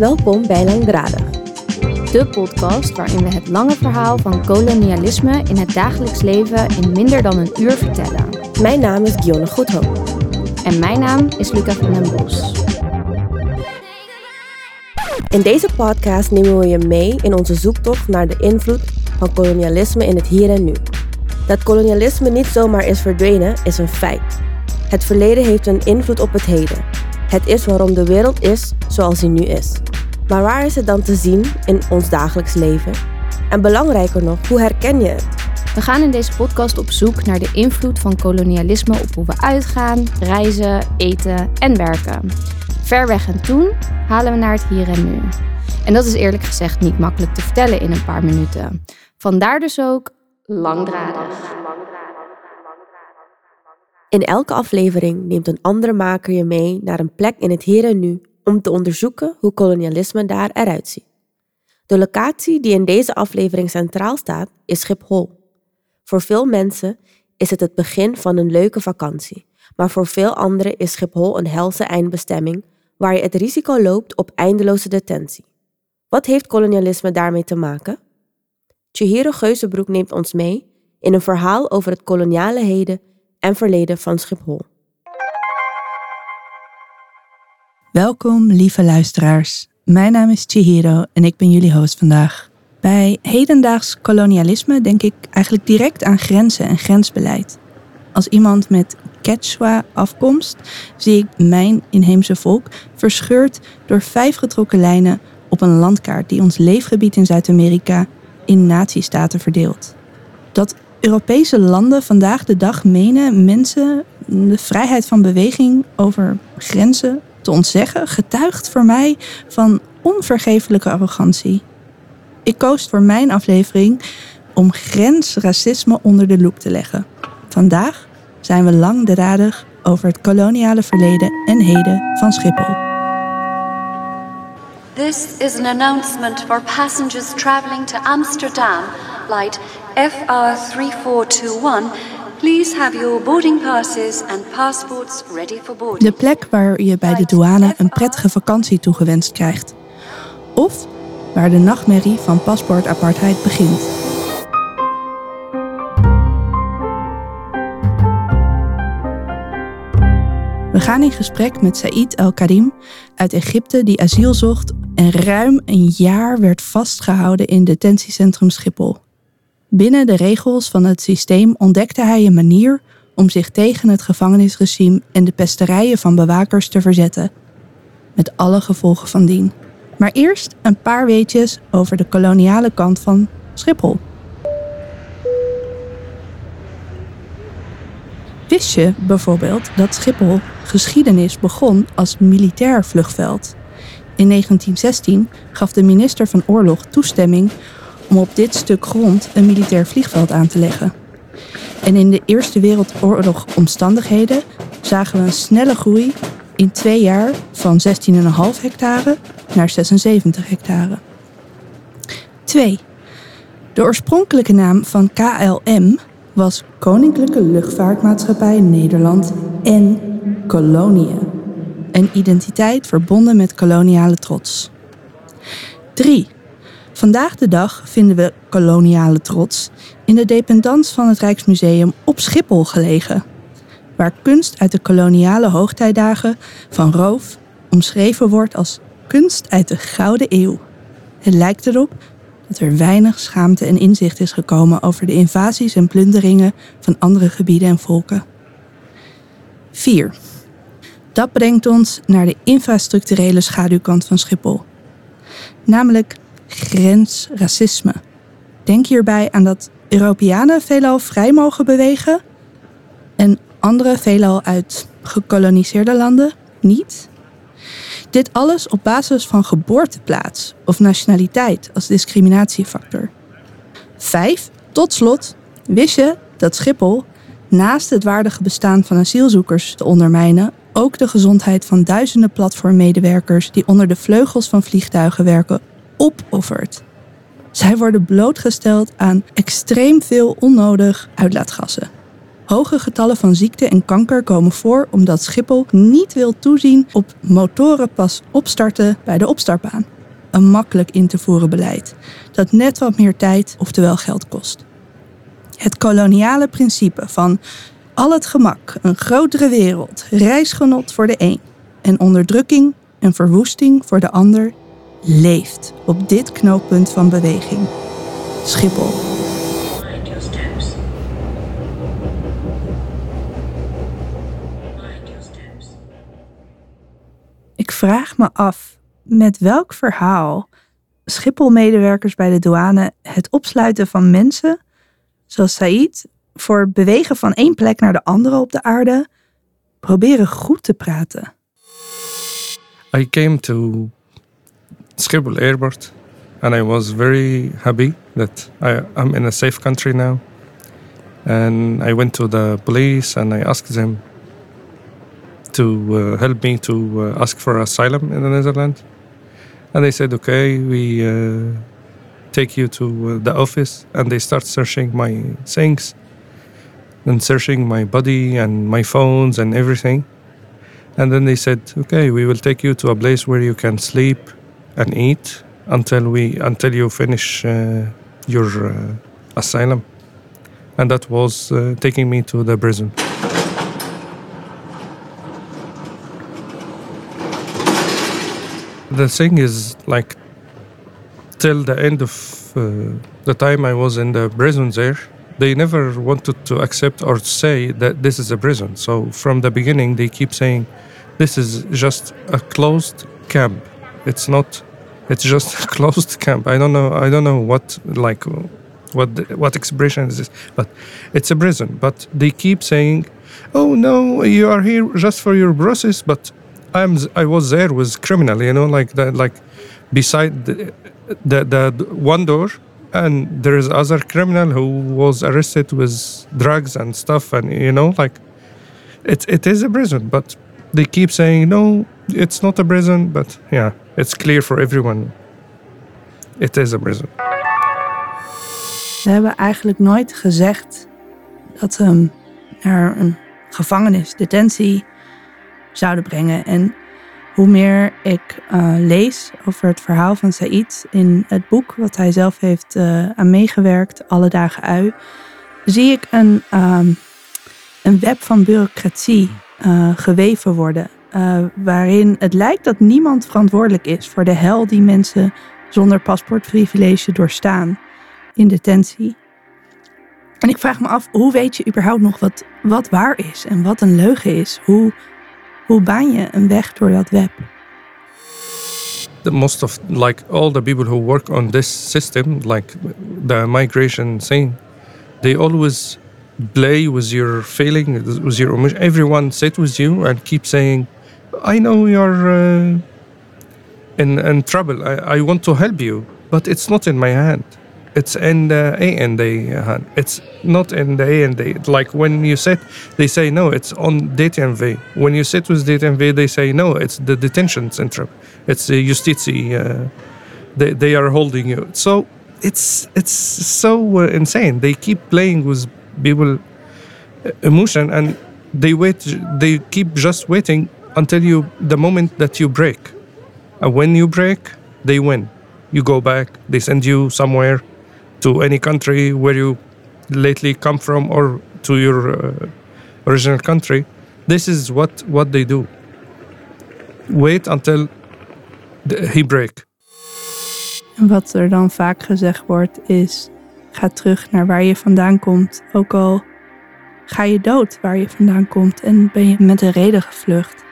Welkom bij Langdradig. De podcast waarin we het lange verhaal van kolonialisme in het dagelijks leven in minder dan een uur vertellen. Mijn naam is Gionne Goedhoop. En mijn naam is Luca van den Bos. In deze podcast nemen we je mee in onze zoektocht naar de invloed van kolonialisme in het hier en nu. Dat kolonialisme niet zomaar is verdwenen, is een feit. Het verleden heeft een invloed op het heden. Het is waarom de wereld is zoals hij nu is. Maar waar is het dan te zien in ons dagelijks leven? En belangrijker nog, hoe herken je het? We gaan in deze podcast op zoek naar de invloed van kolonialisme op hoe we uitgaan, reizen, eten en werken. Ver weg en toen halen we naar het hier en nu. En dat is eerlijk gezegd niet makkelijk te vertellen in een paar minuten. Vandaar dus ook langdradig. In elke aflevering neemt een andere maker je mee naar een plek in het hier en nu om te onderzoeken hoe kolonialisme daar eruit ziet. De locatie die in deze aflevering centraal staat is Schiphol. Voor veel mensen is het het begin van een leuke vakantie, maar voor veel anderen is Schiphol een helse eindbestemming waar je het risico loopt op eindeloze detentie. Wat heeft kolonialisme daarmee te maken? Chihiro Geuzenbroek neemt ons mee in een verhaal over het koloniale heden en verleden van Schiphol. Welkom, lieve luisteraars. Mijn naam is Chihiro en ik ben jullie host vandaag. Bij hedendaags kolonialisme denk ik eigenlijk direct aan grenzen en grensbeleid. Als iemand met Quechua-afkomst zie ik mijn inheemse volk verscheurd door vijf getrokken lijnen op een landkaart die ons leefgebied in Zuid-Amerika in natiestaten verdeelt. Dat Europese landen vandaag de dag menen mensen de vrijheid van beweging over grenzen te ontzeggen, getuigt voor mij van onvergeeflijke arrogantie. Ik koos voor mijn aflevering om grensracisme onder de loep te leggen. Vandaag zijn we langdradig over het koloniale verleden en heden van Schiphol. This is an announcement for passengers traveling to Amsterdam, flight FR3421. Please have your boarding passes and passports ready for boarding. De plek waar je bij de douane een prettige vakantie toegewenst krijgt. Of waar de nachtmerrie van paspoortapartheid begint. We gaan in gesprek met Said El-Karim uit Egypte die asiel zocht en ruim een jaar werd vastgehouden in detentiecentrum Schiphol. Binnen de regels van het systeem ontdekte hij een manier om zich tegen het gevangenisregime en de pesterijen van bewakers te verzetten. Met alle gevolgen van dien. Maar eerst een paar weetjes over de koloniale kant van Schiphol. Wist je bijvoorbeeld dat Schiphol geschiedenis begon als militair vluchtveld? In 1916 gaf de minister van Oorlog toestemming om op dit stuk grond een militair vliegveld aan te leggen. En in de Eerste Wereldoorlog omstandigheden zagen we een snelle groei in twee jaar van 16,5 hectare naar 76 hectare. 2. De oorspronkelijke naam van KLM was Koninklijke Luchtvaartmaatschappij Nederland en Koloniën. Een identiteit verbonden met koloniale trots. 3. Vandaag de dag vinden we koloniale trots in de dependance van het Rijksmuseum op Schiphol gelegen, waar kunst uit de koloniale hoogtijdagen van roof omschreven wordt als kunst uit de Gouden Eeuw. Het lijkt erop dat er weinig schaamte en inzicht is gekomen over de invasies en plunderingen van andere gebieden en volken. 4. Dat brengt ons naar de infrastructurele schaduwkant van Schiphol. Namelijk grensracisme. Denk hierbij aan dat Europeanen veelal vrij mogen bewegen en anderen veelal uit gekoloniseerde landen niet. Dit alles op basis van geboorteplaats of nationaliteit als discriminatiefactor. 5. Tot slot, wist je dat Schiphol naast het waardige bestaan van asielzoekers te ondermijnen ook de gezondheid van duizenden platformmedewerkers die onder de vleugels van vliegtuigen werken opoffert. Zij worden blootgesteld aan extreem veel onnodig uitlaatgassen. Hoge getallen van ziekte en kanker komen voor omdat Schiphol niet wil toezien op motoren pas opstarten bij de opstartbaan. Een makkelijk in te voeren beleid dat net wat meer tijd, oftewel geld kost. Het koloniale principe van al het gemak, een grotere wereld, reisgenot voor de een en onderdrukking en verwoesting voor de ander leeft op dit knooppunt van beweging. Schiphol. Ik vraag me af met welk verhaal Schiphol-medewerkers bij de douane het opsluiten van mensen, zoals Said, voor bewegen van één plek naar de andere op de aarde, proberen goed te praten. I came to Airport and I was very happy that I, I'm in a safe country now. And I went to the police and I asked them to uh, help me to uh, ask for asylum in the Netherlands. And they said, okay, we uh, take you to uh, the office. And they start searching my things and searching my body and my phones and everything. And then they said, okay, we will take you to a place where you can sleep and eat until we until you finish uh, your uh, asylum. And that was uh, taking me to the prison. The thing is, like, till the end of uh, the time I was in the prison there, they never wanted to accept or say that this is a prison. So from the beginning, they keep saying, this is just a closed camp. It's not. It's just a closed camp. I don't know. I don't know what like what what expression is this, but it's a prison. But they keep saying, "Oh no, you are here just for your process." But I'm I was there with criminal. You know, like that. Like beside the, the the one door, and there is other criminal who was arrested with drugs and stuff, and you know, like it it is a prison, but they keep saying no it's not a prison but yeah it's clear for everyone it is a prison Ze hebben eigenlijk nooit gezegd dat ze hem naar een gevangenis, detentie zouden brengen. En hoe meer ik eh, lees over het verhaal van Said in het boek wat hij zelf heeft eh, aan meegewerkt, Alle Dagen Ui, zie ik een, ehm, een web van bureaucratie eh, geweven worden. Eh, waarin het lijkt dat niemand verantwoordelijk is voor de hel die mensen zonder paspoortprivilege doorstaan in detentie. En ik vraag me af, hoe weet je überhaupt nog wat, wat waar is en wat een leugen is? Hoe, hoe baan je een weg door dat web? the most of like all the people who work on this system like the migration thing they always play with your feeling with your emotion everyone sit with you and keep saying i know you're uh, in, in trouble I, I want to help you but it's not in my hand it's in the A and D hand. It's not in the A and D. Like when you sit, they say no, it's on DTMV. When you sit with DTMV, they say no, it's the detention center. It's the justitie. Uh, they they are holding you. So it's it's so uh, insane. They keep playing with people uh, emotion and they wait. They keep just waiting until you the moment that you break. And when you break, they win. You go back. They send you somewhere to any country where you lately come from or to your uh, original country. This is what what they do. Wait until the, he break. Wat er dan vaak gezegd wordt is, ga terug naar waar je vandaan komt. Ook al ga je dood waar je vandaan komt en ben je met een reden gevlucht.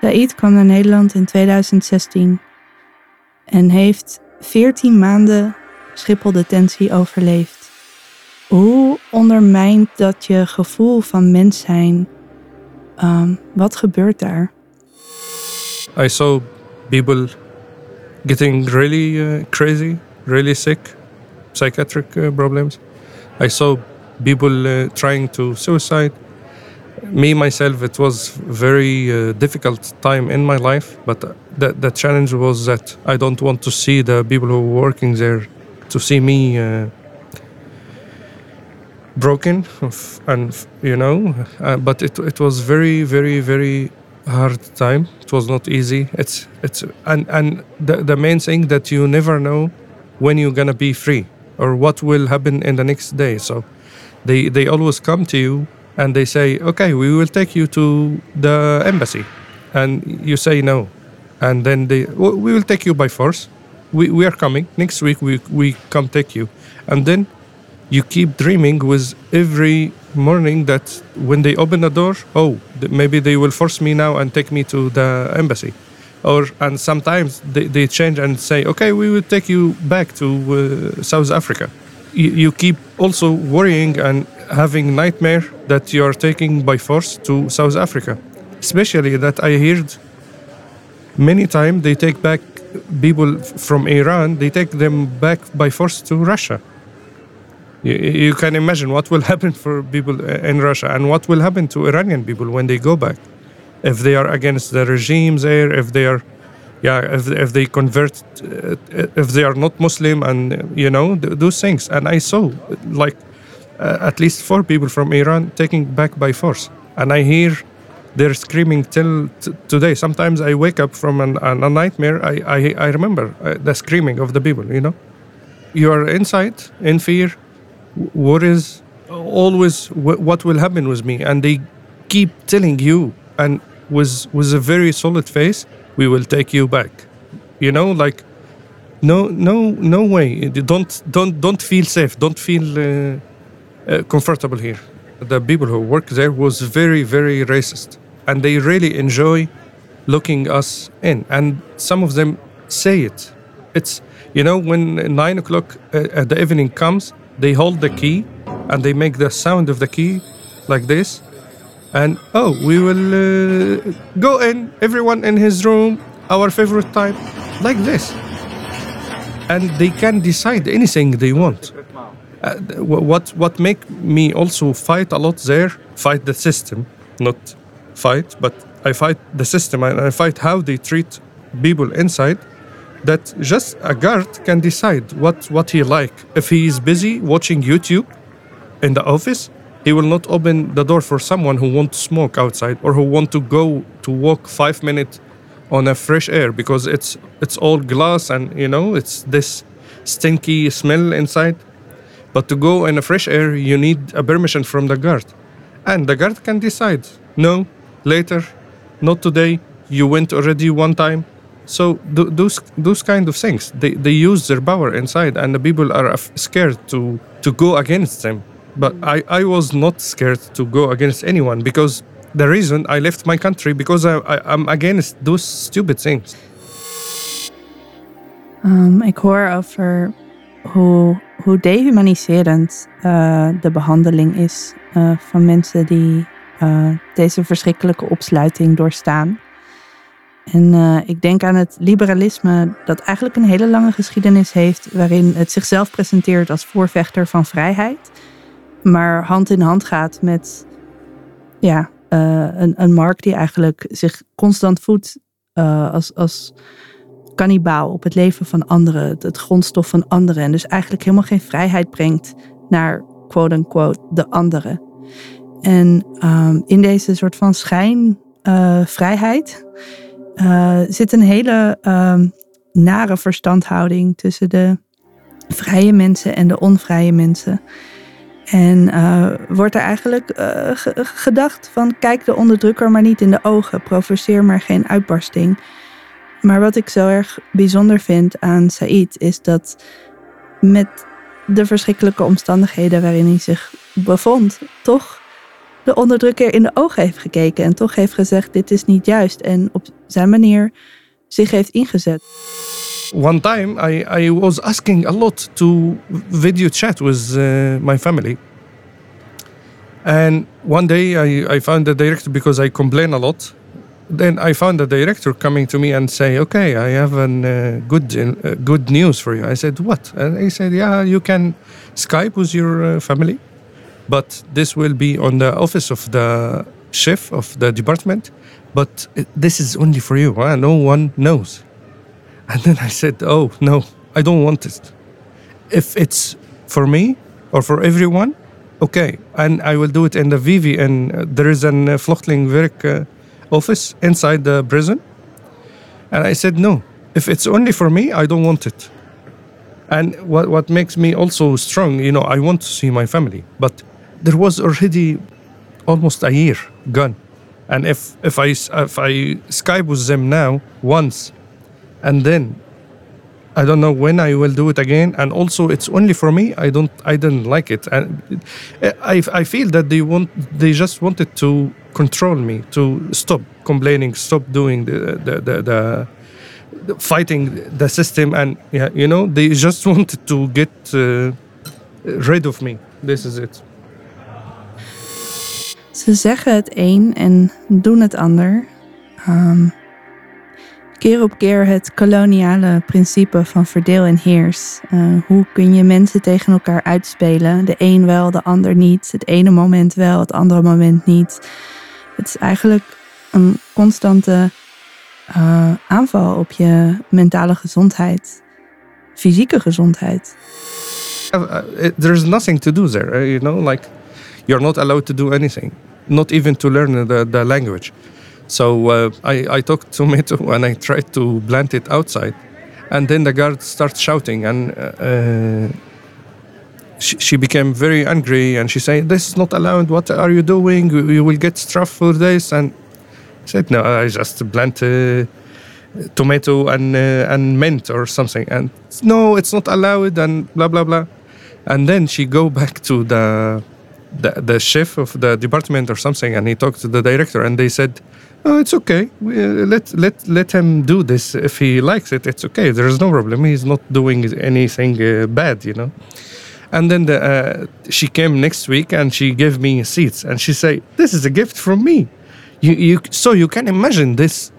Said kwam naar Nederland in 2016 en heeft 14 maanden Schiphol-detentie overleefd. Hoe ondermijnt dat je gevoel van mens zijn? Ehm, wat gebeurt daar? I saw people getting really uh, crazy, really sick, psychiatric uh, problems. I saw people uh, trying to suicide. Me myself, it was very uh, difficult time in my life, but the, the challenge was that I don't want to see the people who were working there to see me uh, broken, and you know, uh, but it it was very very very hard time. It was not easy. It's it's and and the the main thing that you never know when you're gonna be free or what will happen in the next day. So they they always come to you and they say, okay, we will take you to the embassy, and you say no, and then they "W- we will take you by force. We we are coming next week. We we come take you, and then you keep dreaming with every morning that when they open the door, oh, maybe they will force me now and take me to the embassy. Or and sometimes they, they change and say, okay, we will take you back to uh, South Africa. You, you keep also worrying and having nightmare that you are taking by force to South Africa. Especially that I heard many times they take back people from Iran, they take them back by force to Russia. You, you can imagine what will happen for people in Russia and what will happen to Iranian people when they go back. If they are against the regimes there, if they are, yeah, if, if they convert, uh, if they are not Muslim and, you know, th- those things. And I saw like uh, at least four people from Iran taken back by force. And I hear they're screaming till today. Sometimes I wake up from an, an, a nightmare. I, I, I remember uh, the screaming of the people, you know. You are inside in fear. w- Worries always what will happen with me. And they keep telling you, and with, with a very solid face, we will take you back. You know, like no no no way. Don't don't don't feel safe. Don't feel uh, uh, comfortable here. The people who work there was very very racist and they really enjoy looking us in and some of them say it. It's you know when nine o'clock uh, at the evening comes they hold the key and they make the sound of the key like this and oh we will uh, go in everyone in his room our favorite time like this and they can decide anything they want. Uh, what what make me also fight a lot there? Fight the system, not fight, but I fight the system and I fight how they treat people inside. That just a guard can decide what what he like. If he is busy watching YouTube in the office, he will not open the door for someone who want to smoke outside or who want to go to walk five minutes on a fresh air because it's it's all glass and you know it's this stinky smell inside. But to go in a fresh air, you need a permission from the guard, and the guard can decide no, later, not today. You went already one time. So th- those those kind of things, they, they use their power inside, and the people are scared to to go against them. But I, I was not scared to go against anyone because the reason I left my country because I, I, I'm against those stupid things. Um, ik hoor over hoe, dehumaniserend eh, de behandeling is eh, van mensen die eh, deze verschrikkelijke opsluiting doorstaan. En ik denk aan het liberalisme dat eigenlijk een hele lange geschiedenis heeft waarin het zichzelf presenteert als voorvechter van vrijheid, maar hand in hand gaat met ja, eh, een, een markt die eigenlijk zich constant voedt eh, als, als kannibaal op het leven van anderen, het, het grondstof van anderen. En dus eigenlijk helemaal geen vrijheid brengt naar quote-unquote de anderen. En ehm, in deze soort van schijnvrijheid eh, zit een hele ehm, nare verstandhouding tussen de vrije mensen en de onvrije mensen. En eh, wordt er eigenlijk eh, ge- gedacht van kijk de onderdrukker maar niet in de ogen, provoceer maar geen uitbarsting. Maar wat ik zo erg bijzonder vind aan Said is dat met de verschrikkelijke omstandigheden waarin hij zich bevond, toch de onderdrukker in de ogen heeft gekeken en toch heeft gezegd dit is niet juist en op zijn manier zich heeft ingezet. One time I, I was asking a lot to video chat with uh, my family. And one day I, I found the director because I complain a lot. Then I found the director coming to me and say, "Okay, I have an uh, good uh, good news for you." I said, "What?" And he said, "Yeah, you can Skype with your uh, family, but this will be on the office of the chef of the department. But this is only for you. Huh? No one knows." And then I said, Oh, no, I don't want it. If it's for me or for everyone, okay, and I will do it in the Vivi, and uh, there is an uh, uh, office inside the prison. And I said, no, if it's only for me, I don't want it. And what, what makes me also strong, you know, I want to see my family. But there was already almost a year gone. And if, if, I, if I Skype with them now once, and then I don't know when I will do it again. And also, it's only for me. I don't. I didn't like it, and I, I feel that they want. They just wanted to control me, to stop complaining, stop doing the the the, the, fighting the system, and yeah, you know, they just wanted to get uh, rid of me. This is it. Ze zeggen het een en doen het ander. Um, keer op keer het koloniale principe van verdeel en heers. Uh, hoe kun je mensen tegen elkaar uitspelen? De een wel, de ander niet. Het ene moment wel, het andere moment niet. Het is eigenlijk een constante uh, aanval op je mentale gezondheid, fysieke gezondheid. Uh, there is nothing to do there, you know, like you're not allowed to do anything, not even to learn the, the language. So uh, I, I took tomato and I tried to plant it outside. And then the guard starts shouting and uh, she, she, became very angry and she said, this is not allowed. What are you doing? You will get struck for this. And I said, no, I just plant uh, tomato and, uh, and mint or something. And no, it's not allowed and blah, blah, blah. And then she go back to the, the, the chef of the department or something and he talked to the director and they said, oh, it's okay. Uh, let let let him do this if he likes it. It's okay. There is no problem. He's not doing anything uh, bad, you know. And then the, uh, she came next week and she gave me seats and she said, "This is a gift from me." You you so you can imagine this,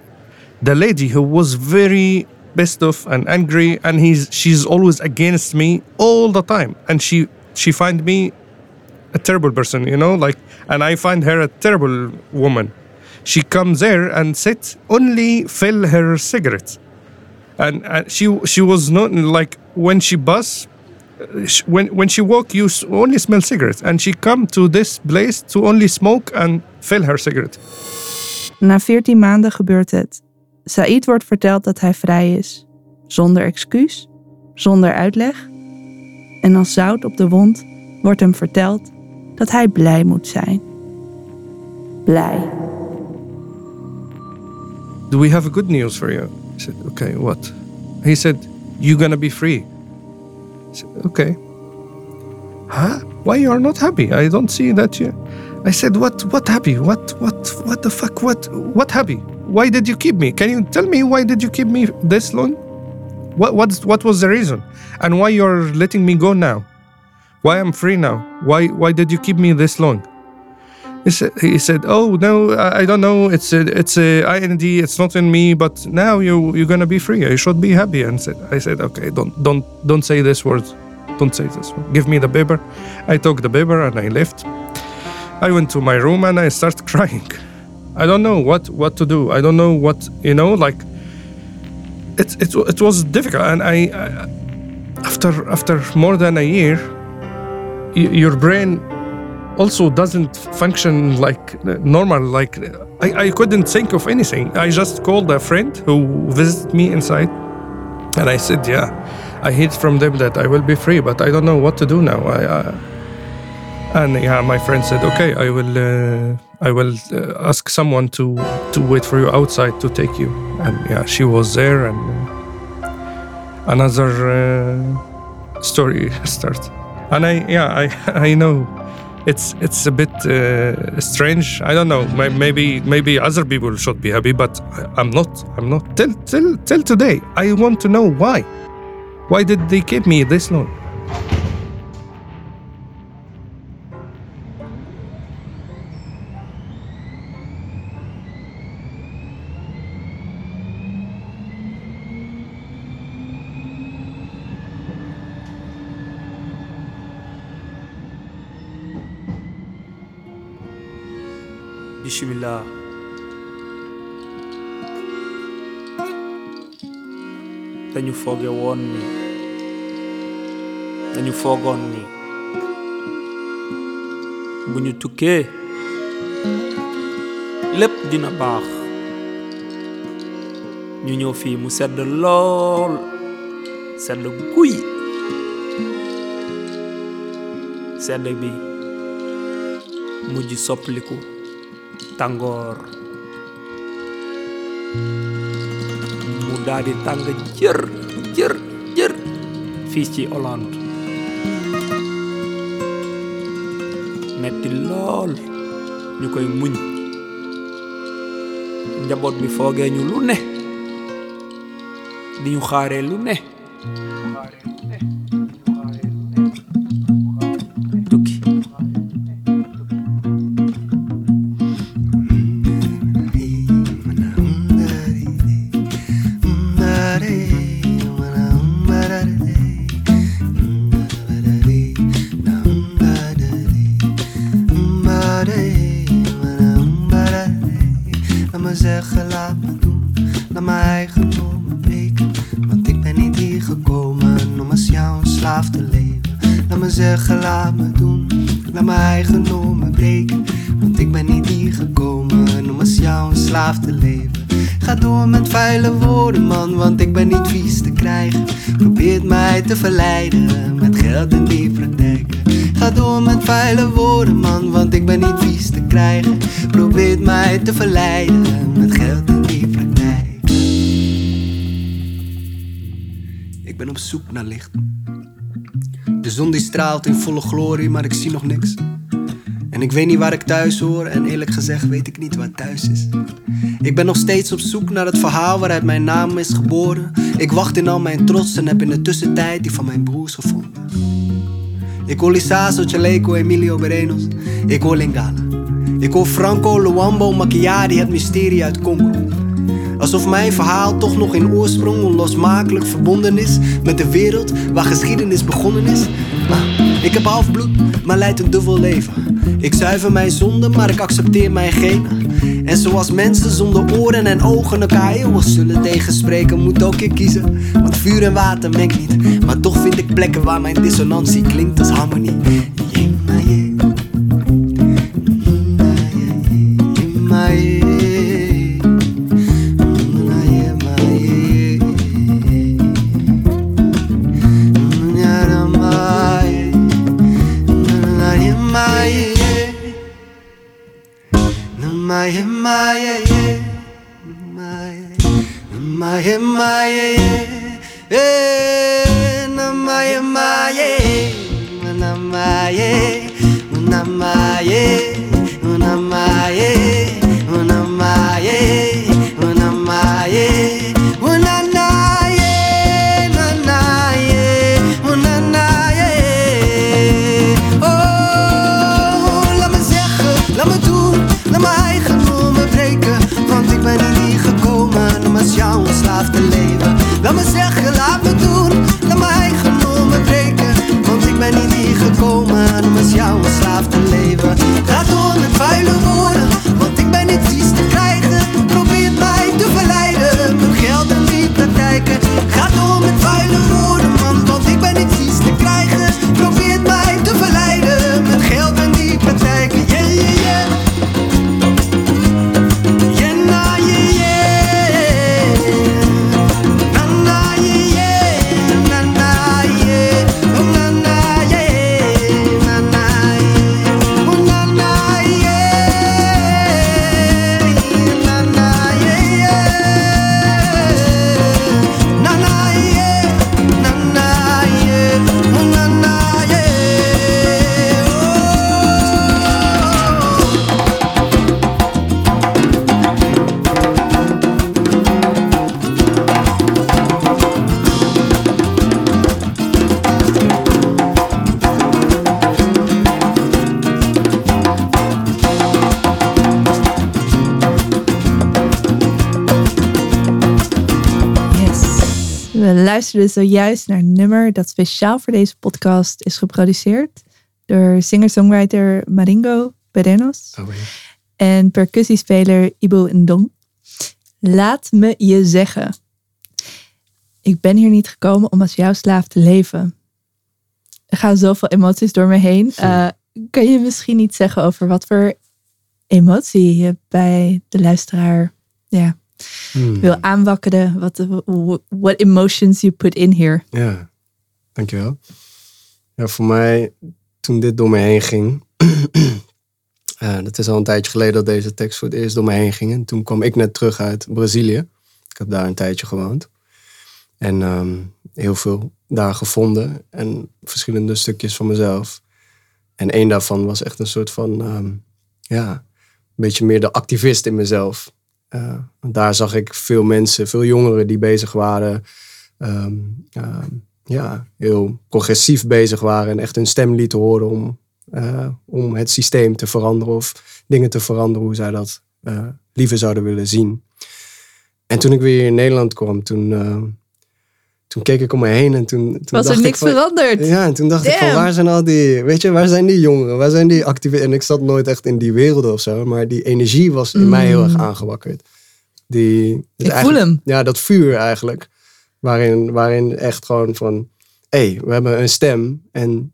the lady who was very pissed off and angry and he's she's always against me all the time and she she find me a terrible person, you know, like and I find her a terrible woman. She comes there and sits only fill her cigarettes. And, and she she was not like when she bus when when she walk you only smell cigarettes. And she come to this place to only smoke and fill her cigarette. Na 14 maanden gebeurt het. Said wordt verteld dat hij vrij is, zonder excuus, zonder uitleg. En als zout op de wond wordt hem verteld dat hij blij moet zijn. Blij. Do we have good news for you? I said, Okay, what? He said, You're gonna be free. I said, Okay. Huh? Why you are not happy? I don't see that you. I said, What? What happy? What? What? What the fuck? What? What happy? Why did you keep me? Can you tell me why did you keep me this long? What? What? What was the reason? And why you're letting me go now? Why I'm free now? Why? Why did you keep me this long? He said, "Oh no, I don't know. It's a, it's a IND. It's not in me. But now you you're gonna be free. You should be happy." And said, I said, "Okay, don't don't don't say this word. Don't say this. Word. Give me the paper." I took the paper and I left. I went to my room and I started crying. I don't know what what to do. I don't know what you know. Like it it it was difficult, and I, I after after more than a year, your brain also doesn't function like normal. Like I, I couldn't think of anything. I just called a friend who visited me inside, and I said, "Yeah, I heard from them that I will be free, but I don't know what to do now." I, uh, and yeah, my friend said, "Okay, I will, uh, I will uh, ask someone to to wait for you outside to take you." And yeah, she was there, and uh, another story started. And I, yeah, I, I know it's it's a bit uh, strange. I don't know. Maybe maybe other people should be happy, but I'm not. I'm not. Till till till today, I want to know why. Why did they keep me this long? Bismillah. dañu fooge woon ni dañu foogoon ni bu ñu dina baax. Ñu ñëw mu sedd lool sedd sedd bi mujj tàngoor mu daal di jër jër jër fii ci Hollande metti lool ñu koy muñ. Bi foogee ñu lu ne. Di ñu lu ne zeggen, laat me doen, laat mijn eigen normen breken. Want ik ben niet hier gekomen om als jou slaaf te leven. Ga door met vuile woorden, man, want ik ben niet vies te krijgen. Probeert mij te verleiden met geld en die praktijken. Ga door met vuile woorden, man, want ik ben niet vies te krijgen. Probeert mij te verleiden met geld en die praktijk. Ik ben op zoek naar licht. De zon die straalt in volle glorie, maar ik zie nog niks. En ik weet niet waar ik thuis hoor en eerlijk gezegd weet ik niet waar thuis is. Ik ben nog steeds op zoek naar het verhaal waaruit mijn naam is geboren. Ik wacht in al mijn trots en heb in de tussentijd die van mijn broers gevonden. Ik hoor Lisazo, Chaleco, Emilio Berenos. Ik hoor Lingala. Ik hoor Franco, Luambo, Macchiari, het mysterie uit Congo. Alsof mijn verhaal toch nog in oorsprong onlosmakelijk verbonden is met de wereld waar geschiedenis begonnen is. Ah, ik heb half bloed, maar leid een dubbel leven. Ik zuiver mijn zonden, maar ik accepteer mijn genen. En zoals mensen zonder oren en ogen elkaar eeuwig zullen tegenspreken, moet ook ik kiezen. Want vuur en water mengt niet, maar toch vind ik plekken waar mijn dissonantie klinkt als harmonie. Oh, Luisterden zojuist naar een nummer dat speciaal voor deze podcast is geproduceerd door singer-songwriter Maringo Perenos en percussiespeler Ibo Ndong. Laat me je zeggen. Ik ben hier niet gekomen om als jouw slaaf te leven. Er gaan zoveel emoties door me heen. Eh, kan je misschien iets zeggen over wat voor emotie je bij de luisteraar ja, Hmm. wil aanwakkeren? Wat, what emotions you put in here? Ja, dankjewel. Ja, voor mij, toen dit door me heen ging. eh dat is al een tijdje geleden dat deze tekst voor het eerst door me heen ging. En toen kwam ik net terug uit Brazilië. Ik heb daar een tijdje gewoond. En ehm, heel veel daar gevonden. En verschillende stukjes van mezelf. En één daarvan was echt een soort van, ehm, ja, een beetje meer de activist in mezelf. Eh, daar zag ik veel mensen, veel jongeren die bezig waren. ehm, ehm, ja, heel progressief bezig waren en echt hun stem lieten horen om, eh, om het systeem te veranderen of dingen te veranderen hoe zij dat eh, liever zouden willen zien. En toen ik weer in Nederland kwam, toen, toen keek ik om me heen en toen, toen Was er ik niks van- veranderd? ja, en toen dacht ik van waar zijn al die, weet je, waar zijn die jongeren, waar zijn die activisten? En ik zat nooit echt in die werelden of zo, maar die energie was in mij heel erg aangewakkerd. Die, Mm. Ik voel hem. Ja, dat vuur eigenlijk, waarin, waarin echt gewoon van, hé, hey, we hebben een stem en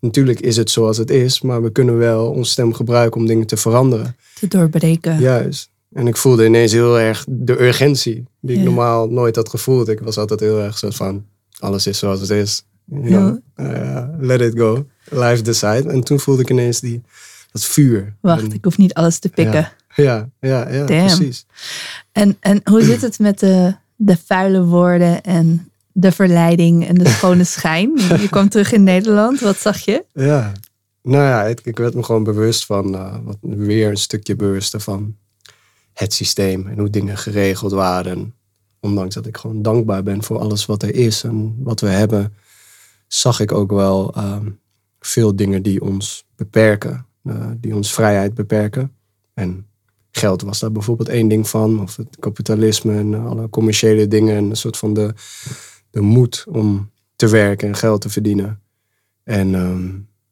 natuurlijk is het zoals het is, maar we kunnen wel onze stem gebruiken om dingen te veranderen. Te doorbreken. Juist. En ik voelde ineens heel erg de urgentie, die ik Ja. normaal nooit had gevoeld. Ik was altijd heel erg zo van, alles is zoals het is. You know, eh, let it go. Life decide. En toen voelde ik ineens die, dat vuur. Wacht, En- ik hoef niet alles te pikken. ja, ja, ja, precies. En, en hoe zit het met de, de vuile woorden en de verleiding en de schone schijn? Je kwam terug in Nederland, wat zag je? Ja. Nou ja, ik, ik werd me gewoon bewust van, eh, wat, weer een stukje bewuster van het systeem en hoe dingen geregeld waren. Ondanks dat ik gewoon dankbaar ben voor alles wat er is en wat we hebben, zag ik ook wel ehm, veel dingen die ons beperken, eh, die ons vrijheid beperken. En geld was daar bijvoorbeeld één ding van, of het kapitalisme en alle commerciële dingen en een soort van de, de moed om te werken en geld te verdienen. En ehm,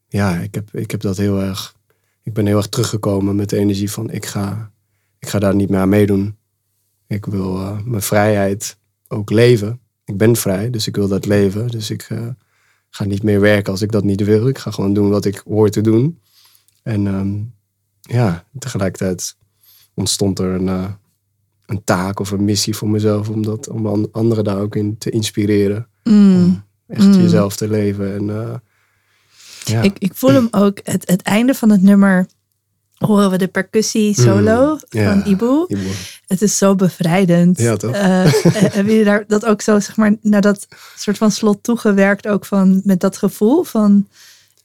ja, ik heb, ik heb dat heel erg. Ik ben heel erg teruggekomen met de energie van ik ga, ik ga daar niet meer aan meedoen. Ik wil eh, mijn vrijheid ook leven. Ik ben vrij, dus ik wil dat leven. Dus ik eh, ga niet meer werken als ik dat niet wil. Ik ga gewoon doen wat ik hoor te doen. En ehm, ja, tegelijkertijd ontstond er een, eh, een taak of een missie voor mezelf om, dat, om an- anderen daar ook in te inspireren. Mm. Echt Mm. jezelf te leven. En, ja. Ik, ik voel hem ook, het, het einde van het nummer horen we de percussie solo Mm, ja. van Ibu. Ibu. Het is zo bevrijdend. Ja, toch? Eh, eh, hebben jullie daar dat ook zo, zeg maar, naar dat soort van slot toegewerkt, ook van met dat gevoel van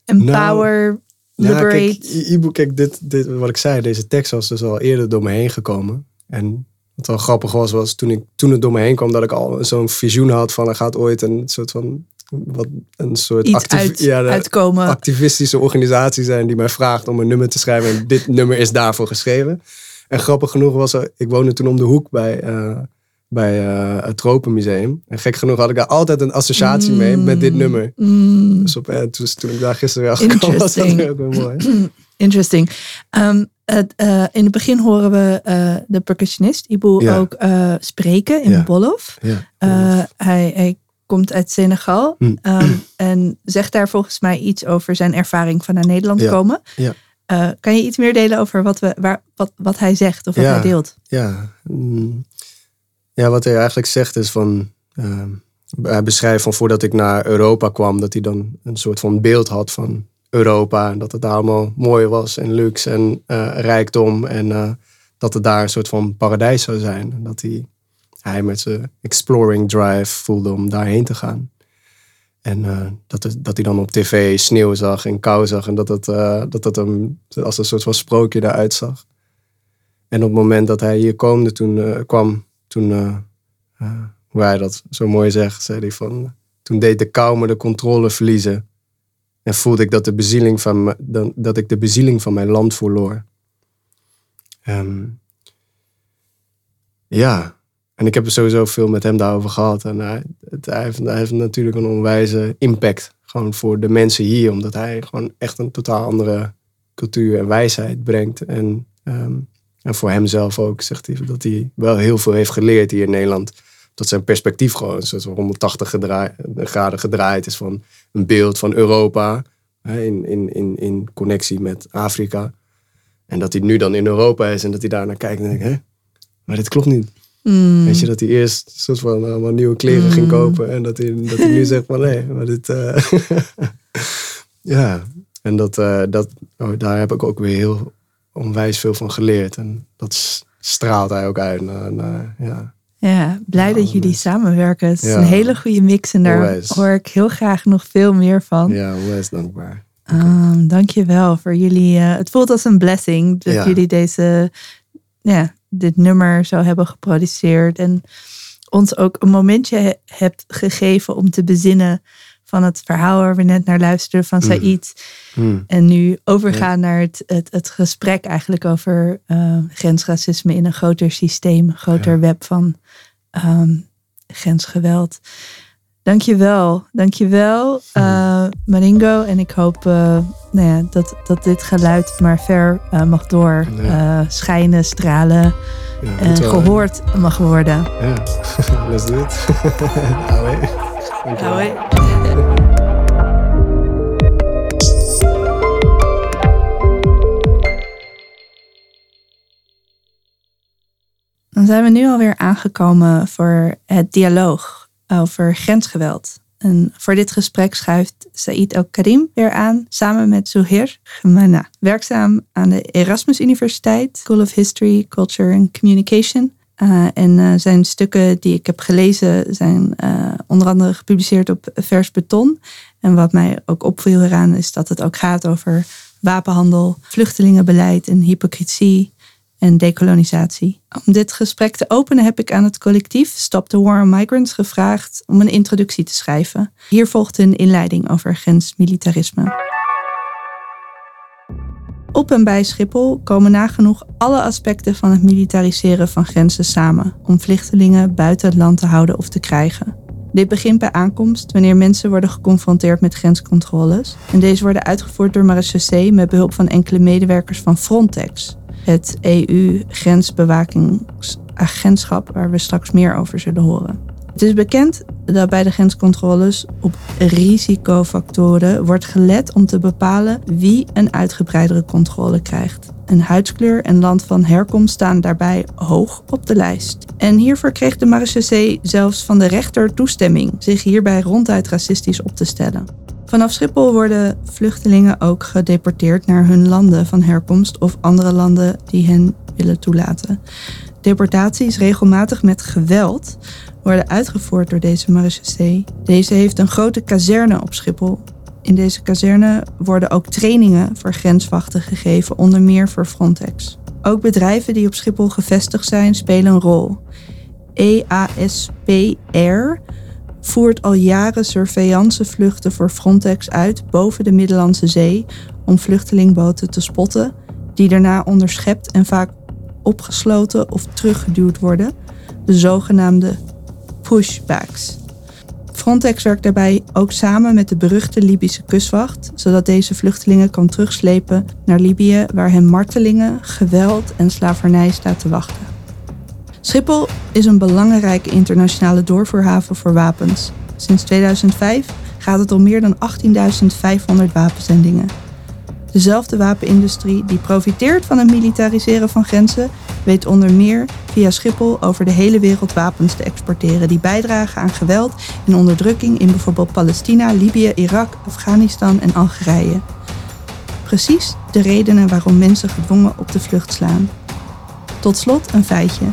empower, Ja, liberate? kijk, Ibu, kijk, dit, dit, wat ik zei, deze tekst was dus al eerder door me heen gekomen. En wat wel grappig was, was toen, ik, toen het door me heen kwam, dat ik al zo'n visioen had van er gaat ooit een soort van, wat, een soort uit, ja, activistische organisatie zijn die mij vraagt om een nummer te schrijven. En dit nummer is daarvoor geschreven. En grappig genoeg was er, ik woonde toen om de hoek bij, eh, bij eh, het Tropenmuseum. En gek genoeg had ik daar altijd een associatie mee met dit nummer. Mm, Dus op, eh, toen, toen ik daar gisteren weer achter kwam, was dat ook wel mooi. interesting. Ehm, het, eh, in het begin horen we de percussionist Ibu Ja. ook spreken in Ja. Eh, hij, hij komt uit Senegal Hm. ehm, en zegt daar volgens mij iets over zijn ervaring van naar Nederland Ja. komen. Ja. Eh, kan je iets meer delen over wat, we, waar, wat, wat hij zegt of wat Ja. hij deelt? Ja, mm, ja, wat hij eigenlijk zegt is van. ehm, hij beschrijft van voordat ik naar Europa kwam, dat hij dan een soort van beeld had van Europa. En dat het daar allemaal mooi was en luxe en eh, rijkdom. En eh, dat het daar een soort van paradijs zou zijn. En dat hij, hij met zijn exploring drive voelde om daarheen te gaan. En eh, dat, dat hij dan op tv sneeuw zag en kou zag. En dat eh, dat het hem als een soort van sprookje eruit zag. En op het moment dat hij hier komde, toen, eh, kwam, toen, hoe hij dat zo mooi zegt, zei hij van, toen deed de kou me de controle verliezen. En voelde ik dat, de bezieling van dat ik de bezieling van mijn land verloor. Ehm, ja, en ik heb er sowieso veel met hem daarover gehad. En hij, hij, heeft, hij heeft natuurlijk een onwijze impact. Gewoon voor de mensen hier. Omdat hij gewoon echt een totaal andere cultuur en wijsheid brengt. En, ehm, en voor hemzelf ook zegt hij dat hij wel heel veel heeft geleerd hier in Nederland. Dat zijn perspectief gewoon een soort van 180 gedraai- graden gedraaid is van een beeld van Europa. in, in, in, in connectie met Afrika. En dat hij nu dan in Europa is en dat hij daar naar kijkt en denkt, hè, maar dit klopt niet. Mm. Weet je, dat hij eerst soort van allemaal nieuwe kleren ging kopen en dat hij, dat hij nu zegt van nee, maar dit... eh, ja, en dat, eh, dat, oh, daar heb ik ook weer heel onwijs veel van geleerd. En dat straalt hij ook uit naar, naar ja. Ja, blij dat jullie samenwerken. Het is Ja. een hele goede mix en daar Onwijs. hoor ik heel graag nog veel meer van. Ja, onwijs dankbaar. Um, Dank je wel voor jullie. eh, het voelt als een blessing dat Ja. jullie deze, ja, dit nummer zo hebben geproduceerd. En ons ook een momentje he- hebt gegeven om te bezinnen van het verhaal waar we net naar luisterden van Said. Hmm. En nu overgaan naar het, het, het gesprek eigenlijk over eh, grensracisme in een groter systeem, een groter web van ehm, grensgeweld. Dankjewel, dankjewel eh Maringo. En ik hoop eh, nou ja, dat, dat dit geluid maar ver eh, mag door Ja. eh, schijnen, stralen en gehoord mag worden. Ja, let's do it. Allee. Dan zijn we nu alweer aangekomen voor het dialoog over grensgeweld. En voor dit gesprek schuift Said El-Karim weer aan, samen met Zuhair Gemana. Werkzaam aan de Erasmus Universiteit, School of History, Culture and Communication. Uh, en uh, zijn stukken die ik heb gelezen zijn uh, onder andere gepubliceerd op Vers Beton. En wat mij ook opviel eraan is dat het ook gaat over wapenhandel, vluchtelingenbeleid en hypocrisie en dekolonisatie. Om dit gesprek te openen heb ik aan het collectief Stop the War on Migrants gevraagd om een introductie te schrijven. Hier volgt een inleiding over grensmilitarisme. Op en bij Schiphol komen nagenoeg alle aspecten van het militariseren van grenzen samen om vluchtelingen buiten het land te houden of te krijgen. Dit begint bij aankomst wanneer mensen worden geconfronteerd met grenscontroles. En deze worden uitgevoerd door marechaussee met behulp van enkele medewerkers van Frontex, het EU-grensbewakingsagentschap waar we straks meer over zullen horen. Het is bekend dat bij de grenscontroles op risicofactoren wordt gelet om te bepalen wie een uitgebreidere controle krijgt. Een huidskleur en land van herkomst staan daarbij hoog op de lijst. En hiervoor kreeg de marechaussee zelfs van de rechter toestemming zich hierbij ronduit racistisch op te stellen. Vanaf Schiphol worden vluchtelingen ook gedeporteerd naar hun landen van herkomst of andere landen die hen willen toelaten. Deportaties regelmatig met geweld worden uitgevoerd door deze marechaussee. Deze heeft een grote kazerne op Schiphol. In deze kazerne worden ook trainingen voor grenswachten gegeven, onder meer voor Frontex. Ook bedrijven die op Schiphol gevestigd zijn spelen een rol. EASPR voert al jaren surveillancevluchten voor Frontex uit boven de Middellandse Zee om vluchtelingboten te spotten, die daarna onderschept en vaak opgesloten of teruggeduwd worden, de zogenaamde pushbacks. Frontex werkt daarbij ook samen met de beruchte Libische kustwacht, zodat deze vluchtelingen kan terugslepen naar Libië, waar hen martelingen, geweld en slavernij staat te wachten. Schiphol is een belangrijke internationale doorvoerhaven voor wapens. Sinds 2005 gaat het om meer dan 18.500 wapenzendingen. Dezelfde wapenindustrie die profiteert van het militariseren van grenzen, weet onder meer via Schiphol over de hele wereld wapens te exporteren die bijdragen aan geweld en onderdrukking in bijvoorbeeld Palestina, Libië, Irak, Afghanistan en Algerije. Precies de redenen waarom mensen gedwongen op de vlucht slaan. Tot slot een feitje.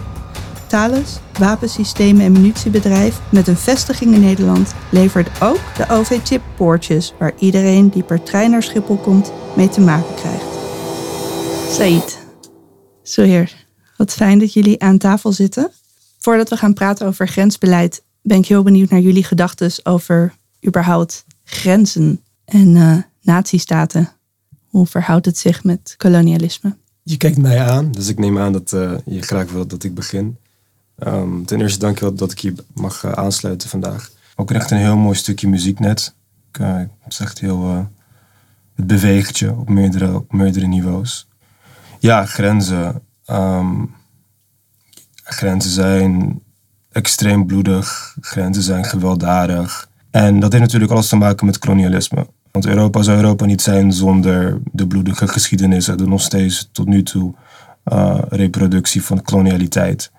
Thales, wapensystemen en munitiebedrijf met een vestiging in Nederland, levert ook de OV-chippoortjes waar iedereen die per trein naar Schiphol komt mee te maken krijgt. Said, Soheer, wat fijn dat jullie aan tafel zitten. Voordat we gaan praten over grensbeleid, ben ik heel benieuwd naar jullie gedachten over überhaupt grenzen en uh, nazistaten. Hoe verhoudt het zich met kolonialisme? Je kijkt mij aan, dus ik neem aan dat uh, je graag wilt dat ik begin. Um, ten eerste dank je wel dat ik hier mag uh, aansluiten vandaag. Ook echt een heel mooi stukje muziek net. Ik, uh, het is echt heel... het beweegt je op meerdere, op meerdere niveaus. Ja, grenzen. Um, grenzen zijn extreem bloedig. Grenzen zijn gewelddadig. En dat heeft natuurlijk alles te maken met kolonialisme. Want Europa zou Europa niet zijn zonder de bloedige geschiedenis en de nog steeds tot nu toe eh, reproductie van kolonialiteit.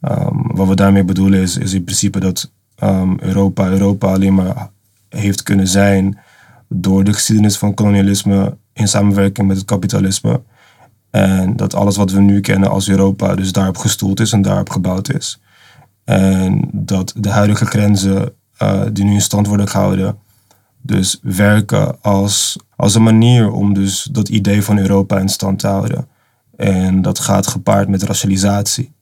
Ehm, wat we daarmee bedoelen is, is in principe dat ehm, Europa Europa alleen maar heeft kunnen zijn door de geschiedenis van kolonialisme in samenwerking met het kapitalisme. En dat alles wat we nu kennen als Europa dus daarop gestoeld is en daarop gebouwd is. En dat de huidige grenzen eh, die nu in stand worden gehouden, dus werken als, als een manier om dus dat idee van Europa in stand te houden. En dat gaat gepaard met racialisatie.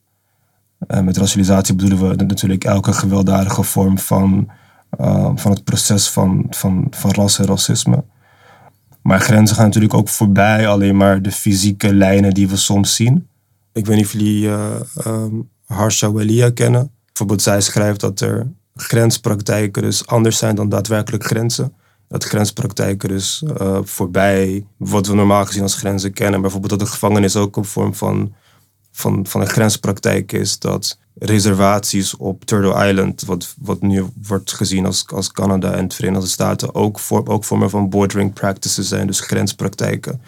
En met racialisatie bedoelen we natuurlijk elke gewelddadige vorm van, eh, van het proces van, van, van ras en racisme. Maar grenzen gaan natuurlijk ook voorbij alleen maar de fysieke lijnen die we soms zien. Ik weet niet of jullie uh, Harsha Welia kennen. Bijvoorbeeld zij schrijft dat er grenspraktijken dus anders zijn dan daadwerkelijk grenzen. Dat grenspraktijken dus uh, voorbij wat we normaal gezien als grenzen kennen. Bijvoorbeeld dat de gevangenis ook een vorm van, van, van een grenspraktijk is. Dat reservaties op Turtle Island, wat, wat nu wordt gezien als, als Canada en de Verenigde Staten, ook, voor, ook vormen van bordering practices zijn, dus grenspraktijken.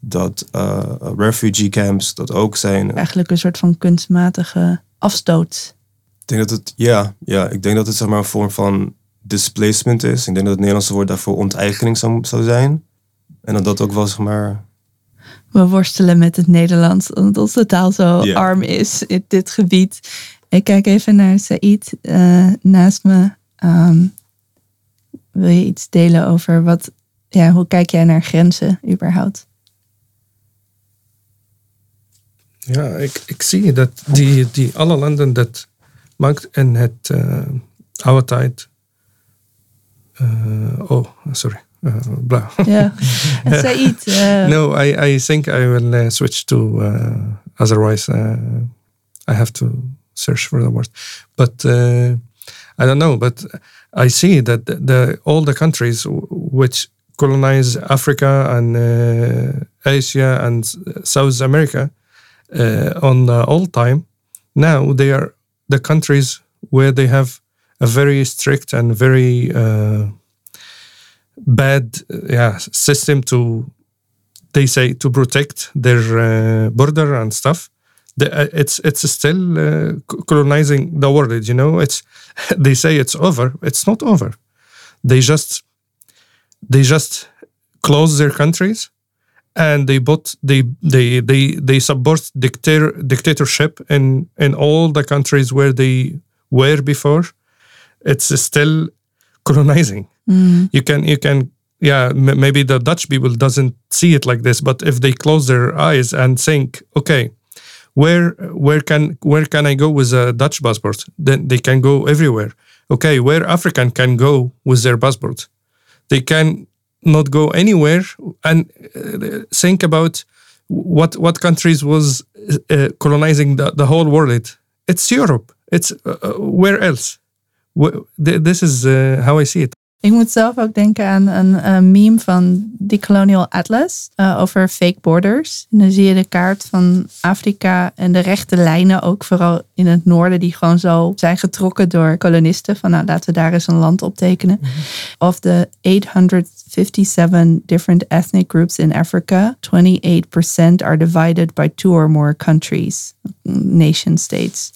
Dat uh, refugee camps dat ook zijn. Eigenlijk een soort van kunstmatige afstoot. Ik denk dat het, ja, ja, ik denk dat het zeg maar een vorm van displacement is. Ik denk dat het Nederlandse woord daarvoor onteigening zou, zou zijn. En dat dat ook wel zeg maar we worstelen met het Nederlands, omdat onze taal zo arm is in dit gebied. Ik kijk even naar Said eh, naast me. Ehm, wil je iets delen over wat, ja, hoe kijk jij naar grenzen überhaupt? Ja, ik, ik zie dat die, die alle landen dat maakt in het uh, oude tijd. uh, oh, sorry. Uh, blah. Ja, Said. Uh, no, I, I think I will uh, switch to. Uh, otherwise, uh, I have to search for the word. But uh, I don't know. But I see that the, the all the countries w- which colonize Africa and uh, Asia and South America uh, on the old time, now they are the countries where they have a very strict and very uh, bad yeah, system to they say to protect their uh, border and stuff. The, uh, it's it's still uh, colonizing the world. You know, it's they say it's over. It's not over. They just they just close their countries and they bought they they they they support dictator dictatorship in in all the countries where they were before. It's still colonizing. You can you can yeah maybe the Dutch people doesn't see it like this, but if they close their eyes and think, okay, where where can where can I go with a Dutch passport? Then they can go everywhere. Okay, where African can go with their passport? They can not go anywhere and uh, think about what what countries was uh, colonizing the, the whole world. It's Europe. It's uh, uh, where else? This is uh, how I see it. Ik moet zelf ook denken aan een eh, meme van The Colonial Atlas eh, over fake borders. En dan zie je de kaart van Afrika en de rechte lijnen, ook vooral in het noorden, die gewoon zo zijn getrokken door kolonisten. Van nou, laten we daar eens een land op tekenen. Of the 857 different ethnic groups in Africa, 28% are divided by two or more countries, nation states.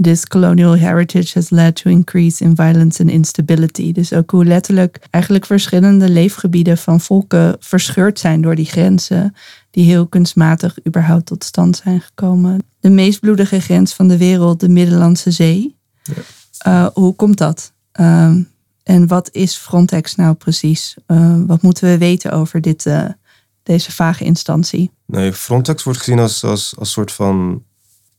This colonial heritage has led to increase in violence and instability. Dus ook hoe letterlijk eigenlijk verschillende leefgebieden van volken verscheurd zijn door die grenzen, die heel kunstmatig überhaupt tot stand zijn gekomen. De meest bloedige grens van de wereld, de Middellandse Zee. Uh, hoe komt dat? Uh, en wat is Frontex nou precies? Uh, wat moeten we weten over dit, uh, deze vage instantie? Nee, Frontex wordt gezien als, als, als soort van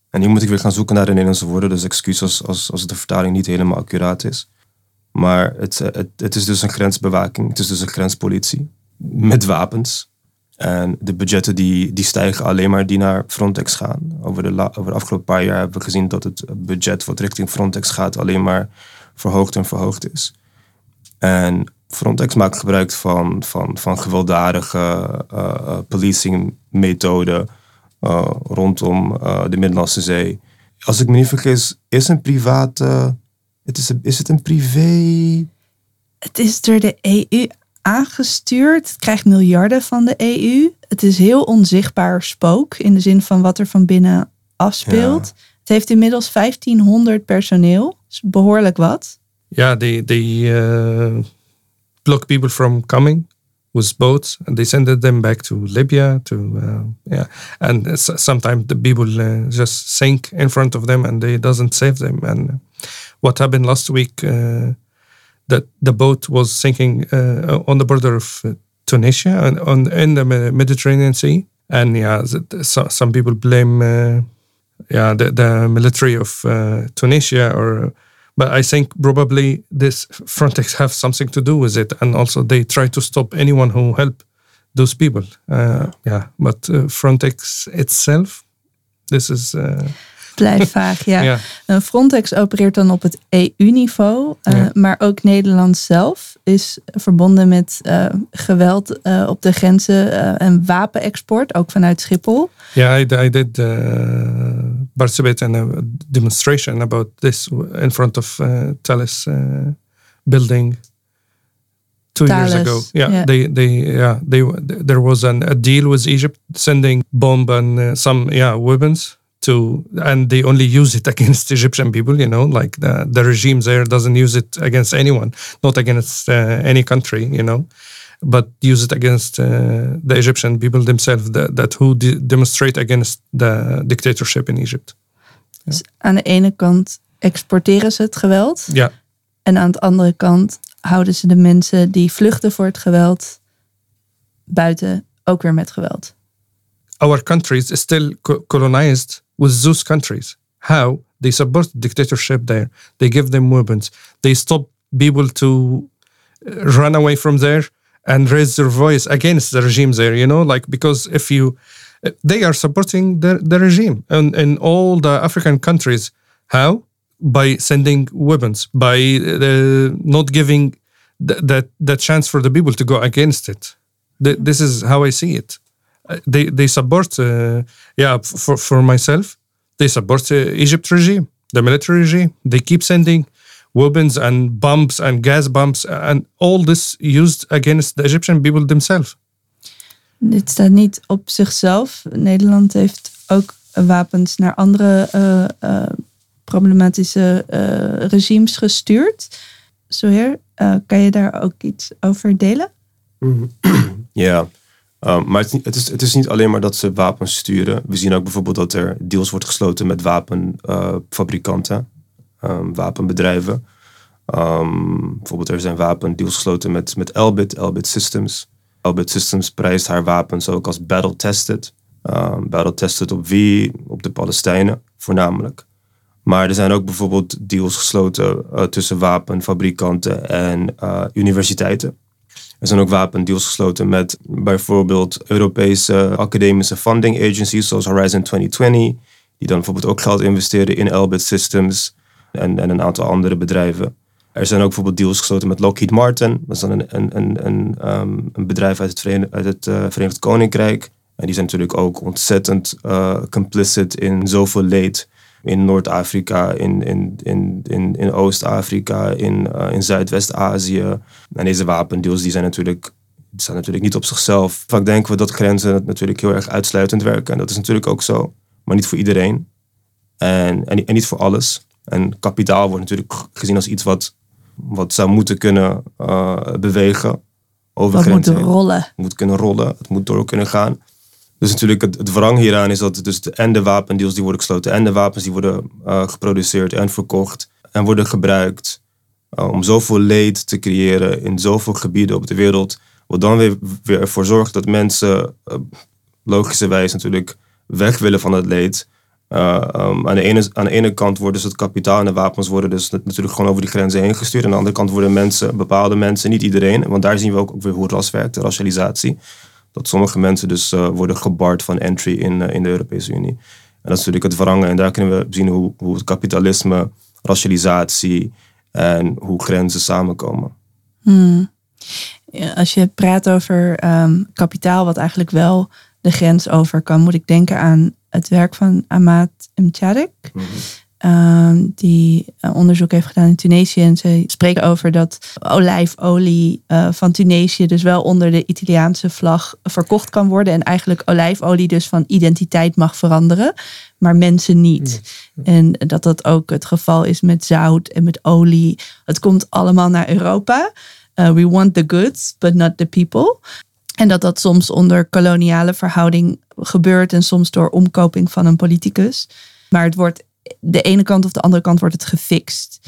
en nu moet ik weer gaan zoeken naar de Nederlandse woorden, dus excuus als, als, de vertaling niet helemaal accuraat is. Maar het, het, het is dus een grensbewaking, het is dus een grenspolitie met wapens. En de budgetten die, die stijgen alleen maar die naar Frontex gaan. Over de, over afgelopen paar jaar hebben we gezien dat het budget wat richting Frontex gaat alleen maar verhoogd en verhoogd is. En Frontex maakt gebruik van, van, van gewelddadige uh, uh, policingmethoden uh, rondom uh, de Middellandse Zee. Als ik me niet vergis, is een private. Het is, een, is het een privé. Het is door de EU aangestuurd. Het krijgt miljarden van de EU. Het is heel onzichtbaar spook in de zin van wat er van binnen afspeelt. Het heeft inmiddels 1500 personeel. is behoorlijk wat. Yeah, they they uh, block people from coming with boats, and they send them back to Libya. To uh, yeah, and sometimes the people uh, just sink in front of them, and they doesn't save them. And what happened last week? Uh, that the boat was sinking on the border of Tunisia and on in the Mediterranean Sea. And yeah, so, some people blame yeah the, the military of Tunisia or but I think probably this Frontex have something to do with it, and also they try to stop anyone who help those people. Uh, yeah, but uh, Frontex itself, this is uh, Blijft vaag, ja. Ja. Eh, Frontex opereert dan op het EU-niveau, Ja. maar ook Nederland zelf is verbonden met eh, geweld op de grenzen en wapenexport, ook vanuit Schiphol. yeah. I, I did uh, participate in a demonstration about this in front of uh, Thales uh, building two years ago. Yeah, yeah. they they yeah they there was an, a deal with Egypt sending bomb and uh, some yeah weapons to and they only use it against Egyptian people. You know, like the the regime there doesn't use it against anyone, not against uh, any country. You know. But use it against uh, the Egyptian people themselves that, that who de- demonstrate against the dictatorship in Egypt. Dus aan de ene kant exporteren ze het geweld Yeah, en aan de andere kant houden ze de mensen die vluchten voor het geweld buiten, ook weer met geweld. our countries is still co- colonized with those countries. How they support dictatorship there? They give them weapons. They stop people to uh, run away from there and raise their voice against the regime there. You know, like because if you, they are supporting the the regime and in all the African countries. How? By sending weapons, by uh, not giving th- that that chance for the people to go against it. Th- this is how I see it uh, they they support uh, yeah for for myself they support uh, Egypt regime the military regime they keep sending weapons and bombs and gas bombs and all this used against the Egyptian people themselves Dit staat niet op zichzelf. Nederland heeft ook wapens naar andere eh, eh, problematische eh, regimes gestuurd. Zoheer, eh, kan je daar ook iets over delen? Ja, um, maar het is, niet, het, is, het is niet alleen maar dat ze wapens sturen. We zien ook bijvoorbeeld dat er deals wordt gesloten met wapenfabrikanten, um, wapenbedrijven. Um, bijvoorbeeld er zijn wapendeals gesloten met, met Elbit, Elbit Systems. Elbit Systems prijst haar wapens ook als battle-tested. Um, battle-tested op wie? Op de Palestijnen voornamelijk. Maar er zijn ook bijvoorbeeld deals gesloten uh, tussen wapenfabrikanten en uh, universiteiten. Er zijn ook wapendeals gesloten met bijvoorbeeld Europese academische funding agencies zoals Horizon 2020, die dan bijvoorbeeld ook geld investeren in Elbit Systems en, en een aantal andere bedrijven. Er zijn ook bijvoorbeeld deals gesloten met Lockheed Martin, dat is dan een, een, een, een, een bedrijf uit het, Verenigd, uit het Verenigd Koninkrijk. En die zijn natuurlijk ook ontzettend uh, complicit in zoveel leed in Noord-Afrika, in, in, in, in, Oost-Afrika, in, uh, in Zuidwest-Azië. En deze wapendeals die zijn natuurlijk, staan natuurlijk niet op zichzelf. Vaak denken we dat grenzen natuurlijk heel erg uitsluitend werken. En dat is natuurlijk ook zo, maar niet voor iedereen. En, en, en niet voor alles. En kapitaal wordt natuurlijk gezien als iets wat, wat zou moeten kunnen uh, bewegen over Wat grenzen. moet rollen. Het moet kunnen rollen, het moet door kunnen gaan. Dus natuurlijk het, het wrang hieraan is dat dus de, en de wapendeals die worden gesloten en de wapens die worden uh, geproduceerd en verkocht en worden gebruikt uh, om zoveel leed te creëren in zoveel gebieden op de wereld, wat dan weer, weer ervoor zorgt dat mensen logischerwijs natuurlijk weg willen van het leed. Um, aan, de ene, aan de ene kant worden dus het kapitaal en de wapens worden dus natuurlijk gewoon over die grenzen heen gestuurd. Aan de andere kant worden mensen, bepaalde mensen, niet iedereen, want daar zien we ook, ook weer hoe ras werkt, de racialisatie dat sommige mensen dus uh, worden gebard van entry in, uh, in de Europese Unie. En dat is natuurlijk het verrangen. En daar kunnen we zien hoe, hoe het kapitalisme, racialisatie en hoe grenzen samenkomen. Hmm. Als je praat over um, kapitaal, wat eigenlijk wel de grens over kan, moet ik denken aan het werk van Ahmad. Mm -hmm. ehm, die eh, onderzoek heeft gedaan in Tunesië. En ze spreken over dat olijfolie eh, van Tunesië dus wel onder de Italiaanse vlag verkocht kan worden. En eigenlijk olijfolie dus van identiteit mag veranderen, maar mensen niet. En dat dat ook het geval is met zout en met olie. Het komt allemaal naar Europa. Uh, we want the goods, but not the people. En dat dat soms onder koloniale verhouding gebeurt en soms door omkoping van een politicus. Maar het wordt de ene kant of de andere kant wordt het gefixt.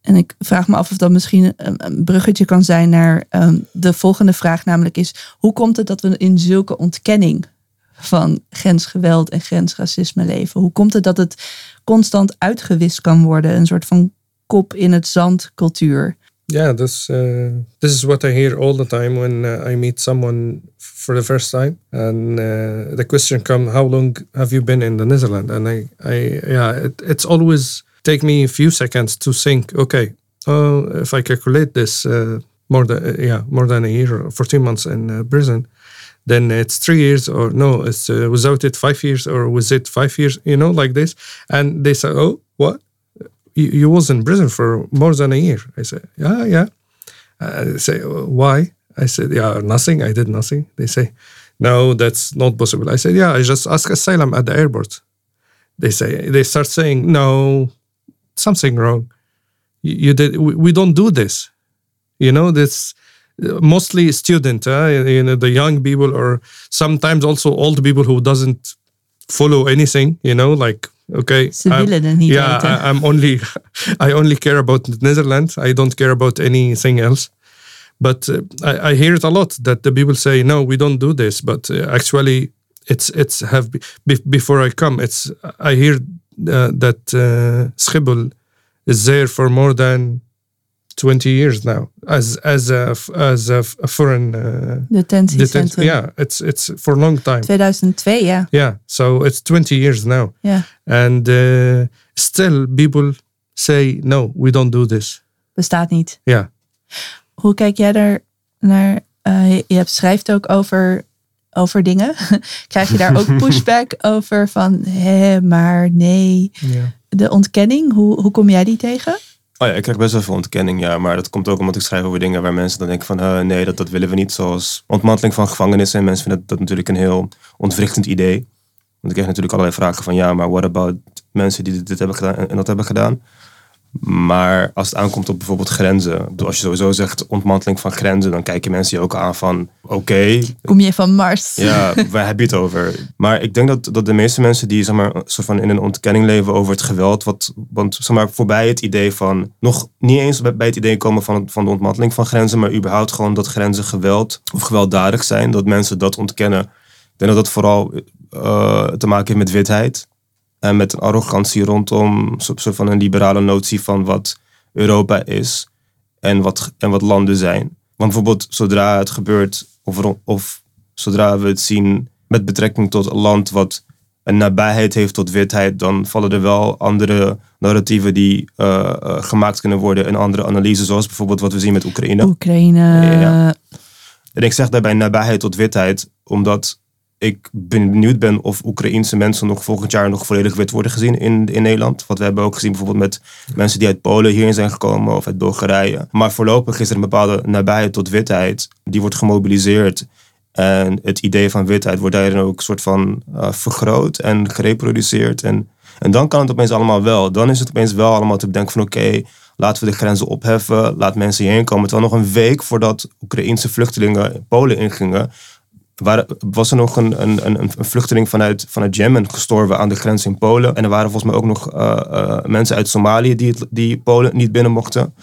En ik vraag me af of dat misschien een, een bruggetje kan zijn naar ehm, de volgende vraag, namelijk is hoe komt het dat we in zulke ontkenning van grensgeweld en grensracisme leven? Hoe komt het dat het constant uitgewist kan worden, een soort van kop in het zand cultuur? Yeah, this uh, this is what I hear all the time when uh, I meet someone for the first time, and uh, the question comes, "How long have you been in the Netherlands?" And I, I yeah, it, it's always take me a few seconds to think. Okay, oh, if I calculate this, uh, more than uh, yeah, more than a year fourteen months in uh, prison, then it's three years, or no, it's without it five years, or was it five years? You know, like this, and they say, "Oh, what?" You, you was in prison for more than a year. I said, yeah, yeah. Uh, they say, why? I said, yeah, nothing. I did nothing. They say, no, that's not possible. I said, yeah, I just asked asylum at the airport. They say, they start saying, no, something wrong. You, you did. We, we don't do this. You know, this mostly student, uh, you know, the young people, or sometimes also old people who doesn't follow anything. You know, like okay, Ze I'm- willen het niet yeah, weten. I, I'm only, I only care about the Netherlands. I don't care about anything else. But uh, I, I hear it a lot that the people say, no, we don't do this. But uh, actually, it's it's have be, be- before I come. It's I hear uh, that uh, Schiphol is there for more than twenty years now as as a as a, a foreign uh, Detentiecentrum. Yeah, it's it's for a long time. 2002, ja. Yeah, so it's 20 years now. Ja, And uh, still, people say, no, we don't do this. bestaat niet. Yeah. Hoe kijk jij daar naar? eh, je hebt, schrijft ook over, over dingen. Krijg je daar ook pushback over van, hé, maar nee. De ontkenning, hoe, hoe kom jij die tegen? Oh ja, ik krijg best wel veel ontkenning, ja. Maar dat komt ook omdat ik schrijf over dingen waar mensen dan denken van... nee, dat, dat willen we niet. Zoals ontmanteling van gevangenissen. En mensen vinden dat, dat natuurlijk een heel ontwrichtend idee. Want ik krijg natuurlijk allerlei vragen van... ja, maar what about mensen die dit, hebben gedaan en dat hebben gedaan? Maar als het aankomt op bijvoorbeeld grenzen... Als je sowieso zegt ontmanteling van grenzen... dan kijken mensen je ook aan van... oké, Kom je van Mars? ja, waar heb je het over? Maar ik denk dat, dat de meeste mensen die zeg maar, soort van in een ontkenning leven over het geweld, wat, want zeg maar, voorbij het idee van, nog niet eens bij bij het idee komen van, van de ontmanteling van grenzen, maar überhaupt gewoon dat grenzen geweld of gewelddadig zijn, dat mensen dat ontkennen. Ik denk dat dat vooral eh, te maken heeft met witheid en met een arrogantie rondom een soort van een liberale notie van wat Europa is en wat, en wat landen zijn. Want bijvoorbeeld zodra het gebeurt, of, of zodra we het zien met betrekking tot een land wat een nabijheid heeft tot witheid, dan vallen er wel andere narratieven die eh, eh, gemaakt kunnen worden en andere analyses, zoals bijvoorbeeld wat we zien met Oekraïne. Oekraïne. Ja. En ik zeg daarbij nabijheid tot witheid, omdat ik benieuwd ben of Oekraïense mensen nog volgend jaar nog volledig wit worden gezien in, in Nederland. Want we hebben ook gezien bijvoorbeeld met mensen die uit Polen hierin zijn gekomen of uit Bulgarije. Maar voorlopig is er een bepaalde nabijheid tot witheid. Die wordt gemobiliseerd. En het idee van witheid wordt daarin ook soort van eh, vergroot en gereproduceerd. En, en dan kan het opeens allemaal wel. Dan is het opeens wel allemaal te bedenken van oké, laten we de grenzen opheffen. Laat mensen hierheen komen. Terwijl nog een week voordat Oekraïense vluchtelingen Polen ingingen, was er nog een, een, een, vluchteling vanuit, vanuit Jemen gestorven aan de grens in Polen. En er waren volgens mij ook nog eh, eh, mensen uit Somalië die, die Polen niet binnen mochten.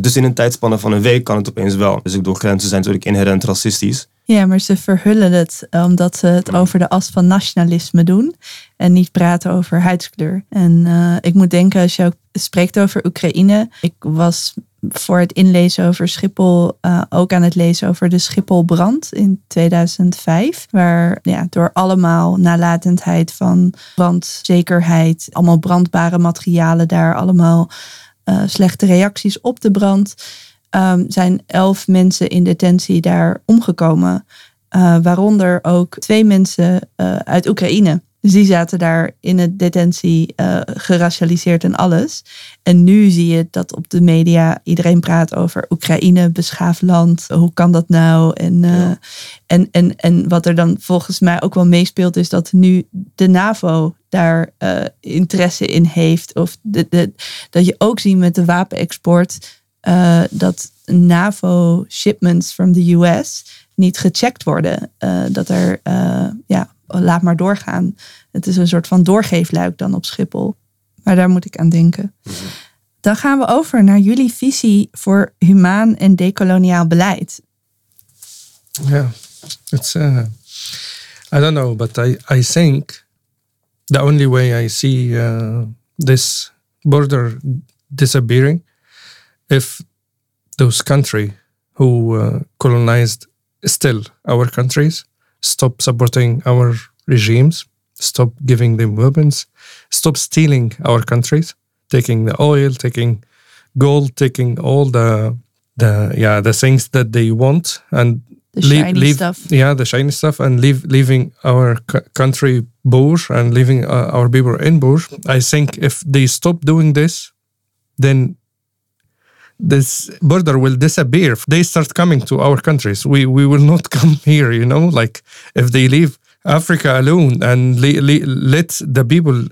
Dus in een tijdspanne van een week kan het opeens wel. Dus ik bedoel, grenzen zijn natuurlijk inherent racistisch. Ja, maar ze verhullen het eh, omdat ze het over de as van nationalisme doen en niet praten over huidskleur. En eh, ik moet denken, als je ook spreekt over Oekraïne, ik was voor het inlezen over Schiphol eh, ook aan het lezen over de Schipholbrand in 2005, waar ja, door allemaal nalatendheid van brandzekerheid, allemaal brandbare materialen daar, allemaal slechte reacties op de brand ehm, zijn elf mensen in detentie daar omgekomen. Eh, waaronder ook twee mensen eh, uit Oekraïne. Dus die zaten daar in het detentie eh, geracialiseerd en alles. En nu zie je dat op de media iedereen praat over Oekraïne, beschaafd land. Hoe kan dat nou? En, en, en, en wat er dan volgens mij ook wel meespeelt, is dat nu de NAVO daar interesse in heeft. Of de, de, dat je ook ziet met de wapenexport eh, dat NAVO-shipments from the US niet gecheckt worden. Eh, dat er, eh, ja, laat maar doorgaan. Het is een soort van doorgeefluik dan op Schiphol. Maar daar moet ik aan denken. Dan gaan we over naar jullie visie voor humaan en decoloniaal beleid. Yeah, it's. I don't know, but I I think the only way I see this border disappearing if those country who uh, colonized still our countries stop supporting our regimes, stop giving them weapons, stop stealing our countries, taking the oil, taking gold, taking all the the yeah the things that they want and The leave- shiny leave- stuff. yeah the shiny stuff and leave leaving our c- country poor and leaving uh, our people in poor i think if they stop doing this then this border will disappear. If they start coming to our countries we we will not come here you know? Like if they leave africa alone and le- le- let the people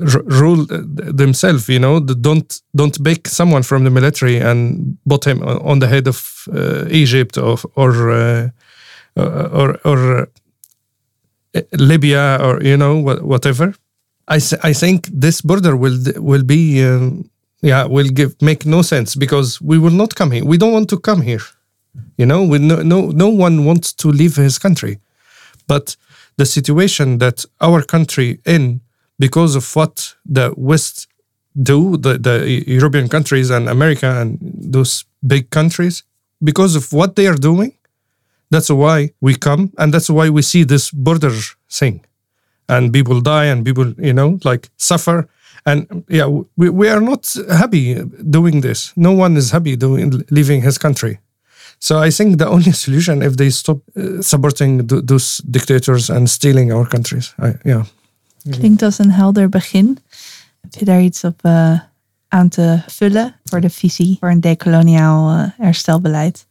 r- rule uh, themselves you know? Don't don't pick someone from the military and put him on the head of uh, egypt or uh, or or uh, libya or you know whatever. I i think this border will will be um, yeah will give make no sense because we will not come here. We don't want to come here. You know we no no, no one wants to leave his country. But the situation that our country in because of what the west do the, the european countries and america and those big countries because of what they are doing that's why we come and that's why we see this border thing. And people die and people you know like suffer and yeah we, we are not happy doing this no one is happy doing leaving his country so I think the only solution if they stop uh, supporting th- those dictators and stealing our countries. I, yeah. Klinkt als een helder begin. Heb je daar iets op eh, aan te vullen voor de visie voor een decoloniaal eh, herstelbeleid?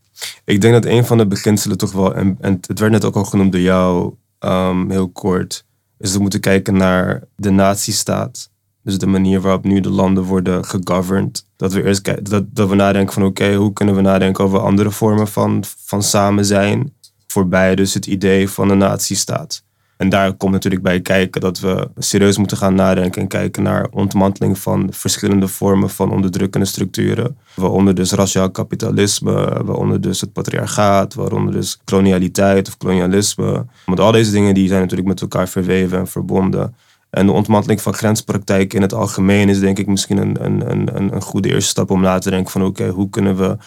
Ik denk dat een van de beginselen toch wel, en, en het werd net ook al genoemd door jou, ehm, heel kort, is dat we moeten kijken naar de natiestaat. Dus de manier waarop nu de landen worden gegoverned. Dat we eerst kijken, dat, dat we nadenken van oké, hoe kunnen we nadenken over andere vormen van, van samen zijn. Voorbij dus het idee van een natiestaat. En daar komt natuurlijk bij kijken dat we serieus moeten gaan nadenken en kijken naar ontmanteling van verschillende vormen van onderdrukkende structuren. Waaronder dus raciaal kapitalisme, waaronder dus het patriarchaat, waaronder dus kolonialiteit of kolonialisme. Want al deze dingen die zijn natuurlijk met elkaar verweven en verbonden. En de ontmanteling van grenspraktijken in het algemeen is denk ik misschien een, een, een, een goede eerste stap om na te denken van oké, hoe kunnen we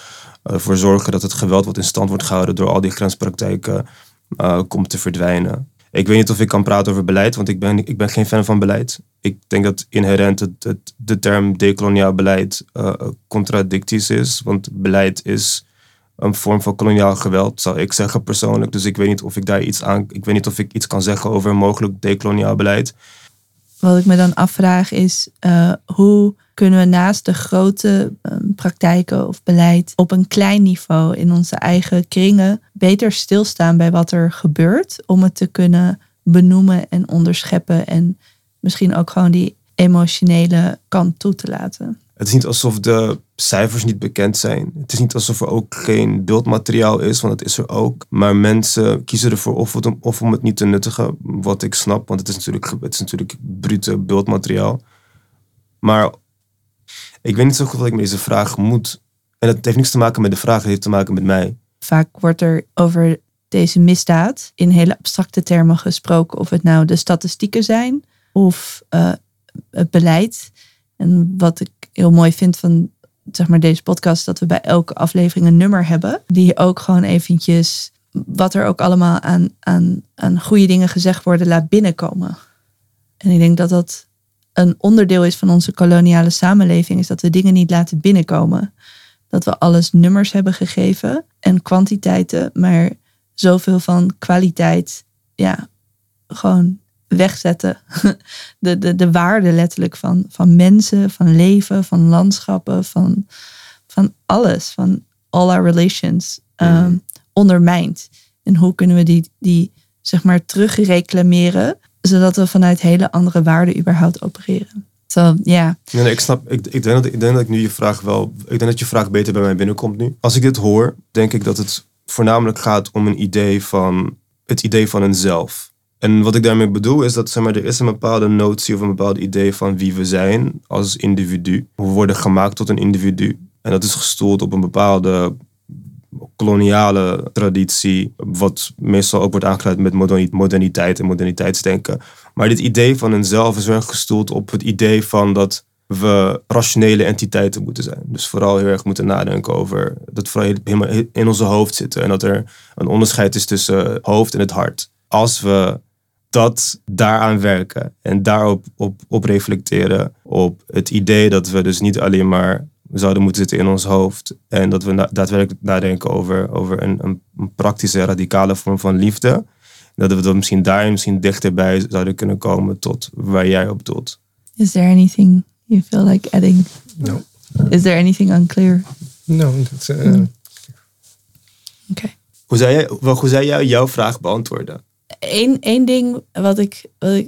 ervoor zorgen dat het geweld wat in stand wordt gehouden door al die grenspraktijken eh, komt te verdwijnen. Ik weet niet of ik kan praten over beleid, want ik ben, ik ben geen fan van beleid. Ik denk dat inherent het, het, de term decoloniaal beleid eh, contradictisch is. Want beleid is een vorm van koloniaal geweld, zou ik zeggen persoonlijk. Dus ik weet niet of ik daar iets aan. Ik weet niet of ik iets kan zeggen over mogelijk decoloniaal beleid. Wat ik me dan afvraag is, eh, hoe kunnen we naast de grote eh, praktijken of beleid op een klein niveau in onze eigen kringen beter stilstaan bij wat er gebeurt, om het te kunnen benoemen en onderscheppen en misschien ook gewoon die emotionele kant toe te laten. Het is niet alsof de cijfers niet bekend zijn. Het is niet alsof er ook geen beeldmateriaal is, want dat is er ook. Maar mensen kiezen ervoor of, of om het niet te nuttigen, wat ik snap, want het is natuurlijk, het is natuurlijk brute beeldmateriaal. Maar ik weet niet zo goed wat ik met deze vraag moet. En het heeft niets te maken met de vraag, het heeft te maken met mij. Vaak wordt er over deze misdaad in hele abstracte termen gesproken, of het nou de statistieken zijn of eh, het beleid. En wat ik heel mooi vind van zeg maar, deze podcast, dat we bij elke aflevering een nummer hebben, die ook gewoon eventjes wat er ook allemaal aan, aan, aan goede dingen gezegd worden laat binnenkomen. En ik denk dat dat een onderdeel is van onze koloniale samenleving, is dat we dingen niet laten binnenkomen. Dat we alles nummers hebben gegeven en kwantiteiten, maar zoveel van kwaliteit, ja, gewoon wegzetten. De, de, de waarde letterlijk van, van mensen, van leven, van landschappen, van, van alles, van all our relations, ehm, ondermijnt. En hoe kunnen we die, die zeg maar terugreclameren, zodat we vanuit hele andere waarden überhaupt opereren. Zo, ja. Nee, ik snap. Ik, ik, denk dat, ik denk dat ik nu je vraag wel. Ik denk dat je vraag beter bij mij binnenkomt nu. Als ik dit hoor, denk ik dat het voornamelijk gaat om een idee van. Het idee van een zelf. En wat ik daarmee bedoel is dat zeg maar, er is een bepaalde notie of een bepaald idee van wie we zijn als individu. We worden gemaakt tot een individu. En dat is gestoeld op een bepaalde koloniale traditie, wat meestal ook wordt aangeduid met moderni- moderniteit en moderniteitsdenken. Maar dit idee van een zelf is erg gestoeld op het idee van dat we rationele entiteiten moeten zijn. Dus vooral heel erg moeten nadenken over dat vooral helemaal in onze hoofd zitten en dat er een onderscheid is tussen hoofd en het hart. Als we dat daaraan werken en daarop op, op reflecteren, op het idee dat we dus niet alleen maar zouden moeten zitten in ons hoofd en dat we na- daadwerkelijk nadenken over, over een, een, praktische, radicale vorm van liefde, dat we dan misschien daar misschien dichterbij zouden kunnen komen tot waar jij op doelt. Is there anything you feel like adding? No. Is there anything unclear? No, that's, uh, Oké. Hoe zou jij, wel, hoe zou jij jouw vraag beantwoorden? Eén één ding wat ik,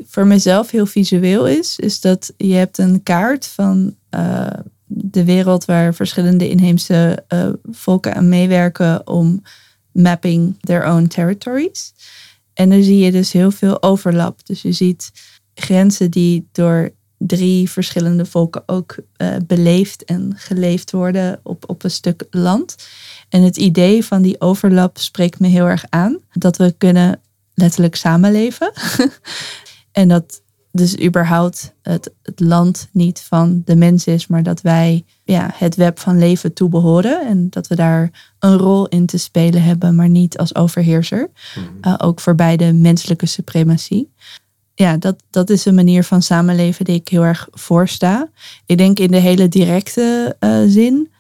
voor mezelf heel visueel is, is dat je hebt een kaart van eh, de wereld waar verschillende inheemse eh, volken aan meewerken om mapping their own territories. En dan zie je dus heel veel overlap. Dus je ziet grenzen die door drie verschillende volken ook eh, beleefd en geleefd worden op, op een stuk land. En het idee van die overlap spreekt me heel erg aan. Dat we kunnen letterlijk samenleven. en dat dus überhaupt het, het land niet van de mens is, maar dat wij ja, het web van leven toebehoren. En dat we daar een rol in te spelen hebben, maar niet als overheerser. Uh, ook voorbij de menselijke suprematie. Ja, dat, dat is een manier van samenleven die ik heel erg voorsta. Ik denk in de hele directe uh, zin,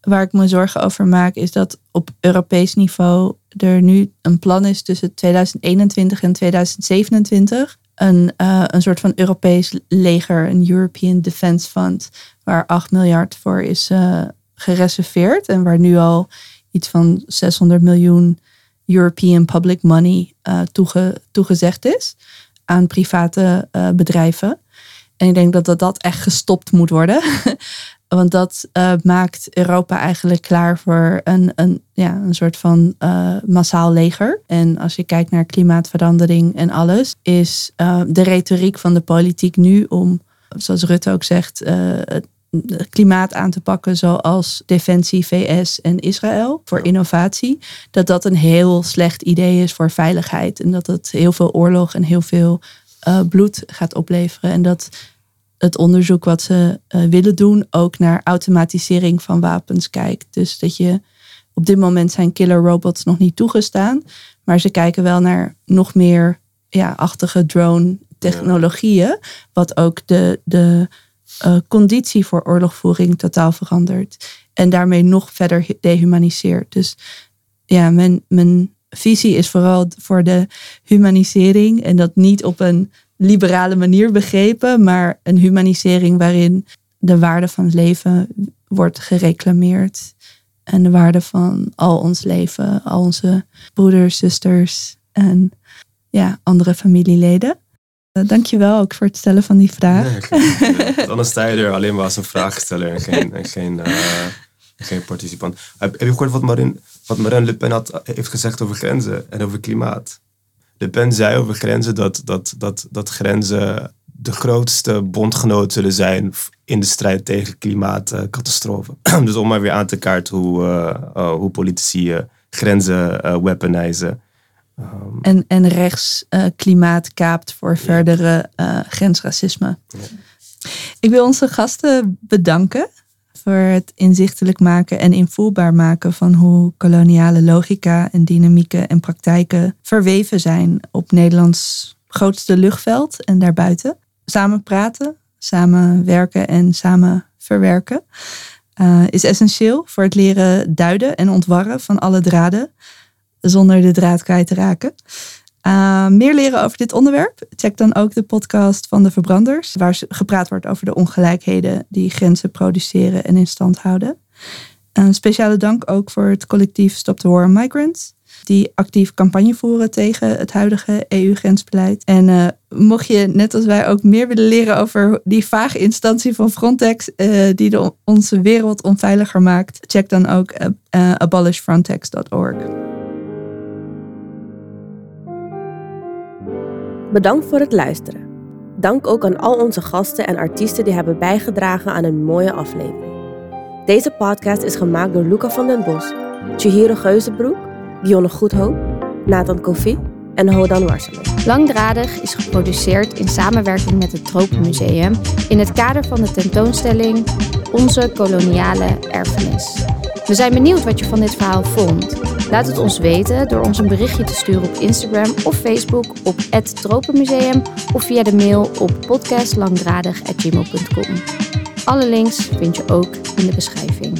waar ik me zorgen over maak, is dat op Europees niveau er nu een plan is tussen 2021 en 2027. Een, uh, een soort van Europees leger, een European Defense Fund, waar 8 miljard voor is uh, gereserveerd. En waar nu al iets van 600 miljoen European public money toege, toegezegd is aan private bedrijven. En ik denk dat dat, dat echt gestopt moet worden. Want dat uh, maakt Europa eigenlijk klaar voor een, een, ja, een soort van uh, massaal leger. En als je kijkt naar klimaatverandering en alles, is uh, de retoriek van de politiek nu om, zoals Rutte ook zegt, het klimaat aan te pakken zoals defensie, VS en Israël voor innovatie. Dat dat een heel slecht idee is voor veiligheid. En dat het heel veel oorlog en heel veel bloed gaat opleveren. En dat het onderzoek wat ze uh, willen doen ook naar automatisering van wapens kijkt. Dus dat je op dit moment zijn killer robots nog niet toegestaan, maar ze kijken wel naar nog meer ja, achtige drone technologieën, wat ook de, de uh, conditie voor oorlogvoering totaal verandert en daarmee nog verder dehumaniseert. Dus ja, mijn, mijn visie is vooral voor de humanisering en dat niet op een liberale manier begrepen, maar een humanisering waarin de waarde van het leven wordt gereclameerd. En de waarde van al ons leven, al onze broeders, zusters en ja, andere familieleden. Uh, dankjewel ook voor het stellen van die vraag. Nee, anders sta je er alleen maar als een vraagsteller en geen, en geen, uh, geen participant. Heb, heb je gehoord wat Marine, wat Marine Le Pen had, heeft gezegd over grenzen en over klimaat? Le Pen zei over grenzen dat, dat, dat, dat grenzen de grootste bondgenoot zullen zijn in de strijd tegen klimaatcatastrofen. dus om maar weer aan te kaarten hoe, uh, uh, hoe politici uh, grenzen weaponizen. Um, en, en rechts klimaat kaapt voor verdere grensracisme. Ja. Ik wil onze gasten bedanken voor het inzichtelijk maken en invoelbaar maken van hoe koloniale logica en dynamieken en praktijken verweven zijn op Nederlands grootste luchtveld en daarbuiten. Samen praten, samen werken en samen verwerken uh, is essentieel voor het leren duiden en ontwarren van alle draden zonder de draad kwijt te raken. Uh, meer leren over dit onderwerp? Check dan ook de podcast van de Verbranders, waar gepraat wordt over de ongelijkheden die grenzen produceren en in stand houden. Een speciale dank ook voor het collectief Stop the War on Migrants, die actief campagne voeren tegen het huidige EU-grensbeleid. En uh, mocht je, net als wij, ook meer willen leren over die vage instantie van Frontex, uh, die de, onze wereld onveiliger maakt, check dan ook abolishfrontex.org. Bedankt voor het luisteren. Dank ook aan al onze gasten en artiesten die hebben bijgedragen aan een mooie aflevering. Deze podcast is gemaakt door Luca van den Bos, Chihiro Geuzenbroek, Dionne Goedhoop, Nathan Kofi en Hodan Warselen. Langdradig is geproduceerd in samenwerking met het Tropenmuseum in het kader van de tentoonstelling Onze koloniale erfenis. We zijn benieuwd wat je van dit verhaal vond. Laat het ons weten door ons een berichtje te sturen op Instagram of Facebook op het Tropenmuseum of via de mail op podcastlangdradig.gmail.com. Alle links vind je ook in de beschrijving.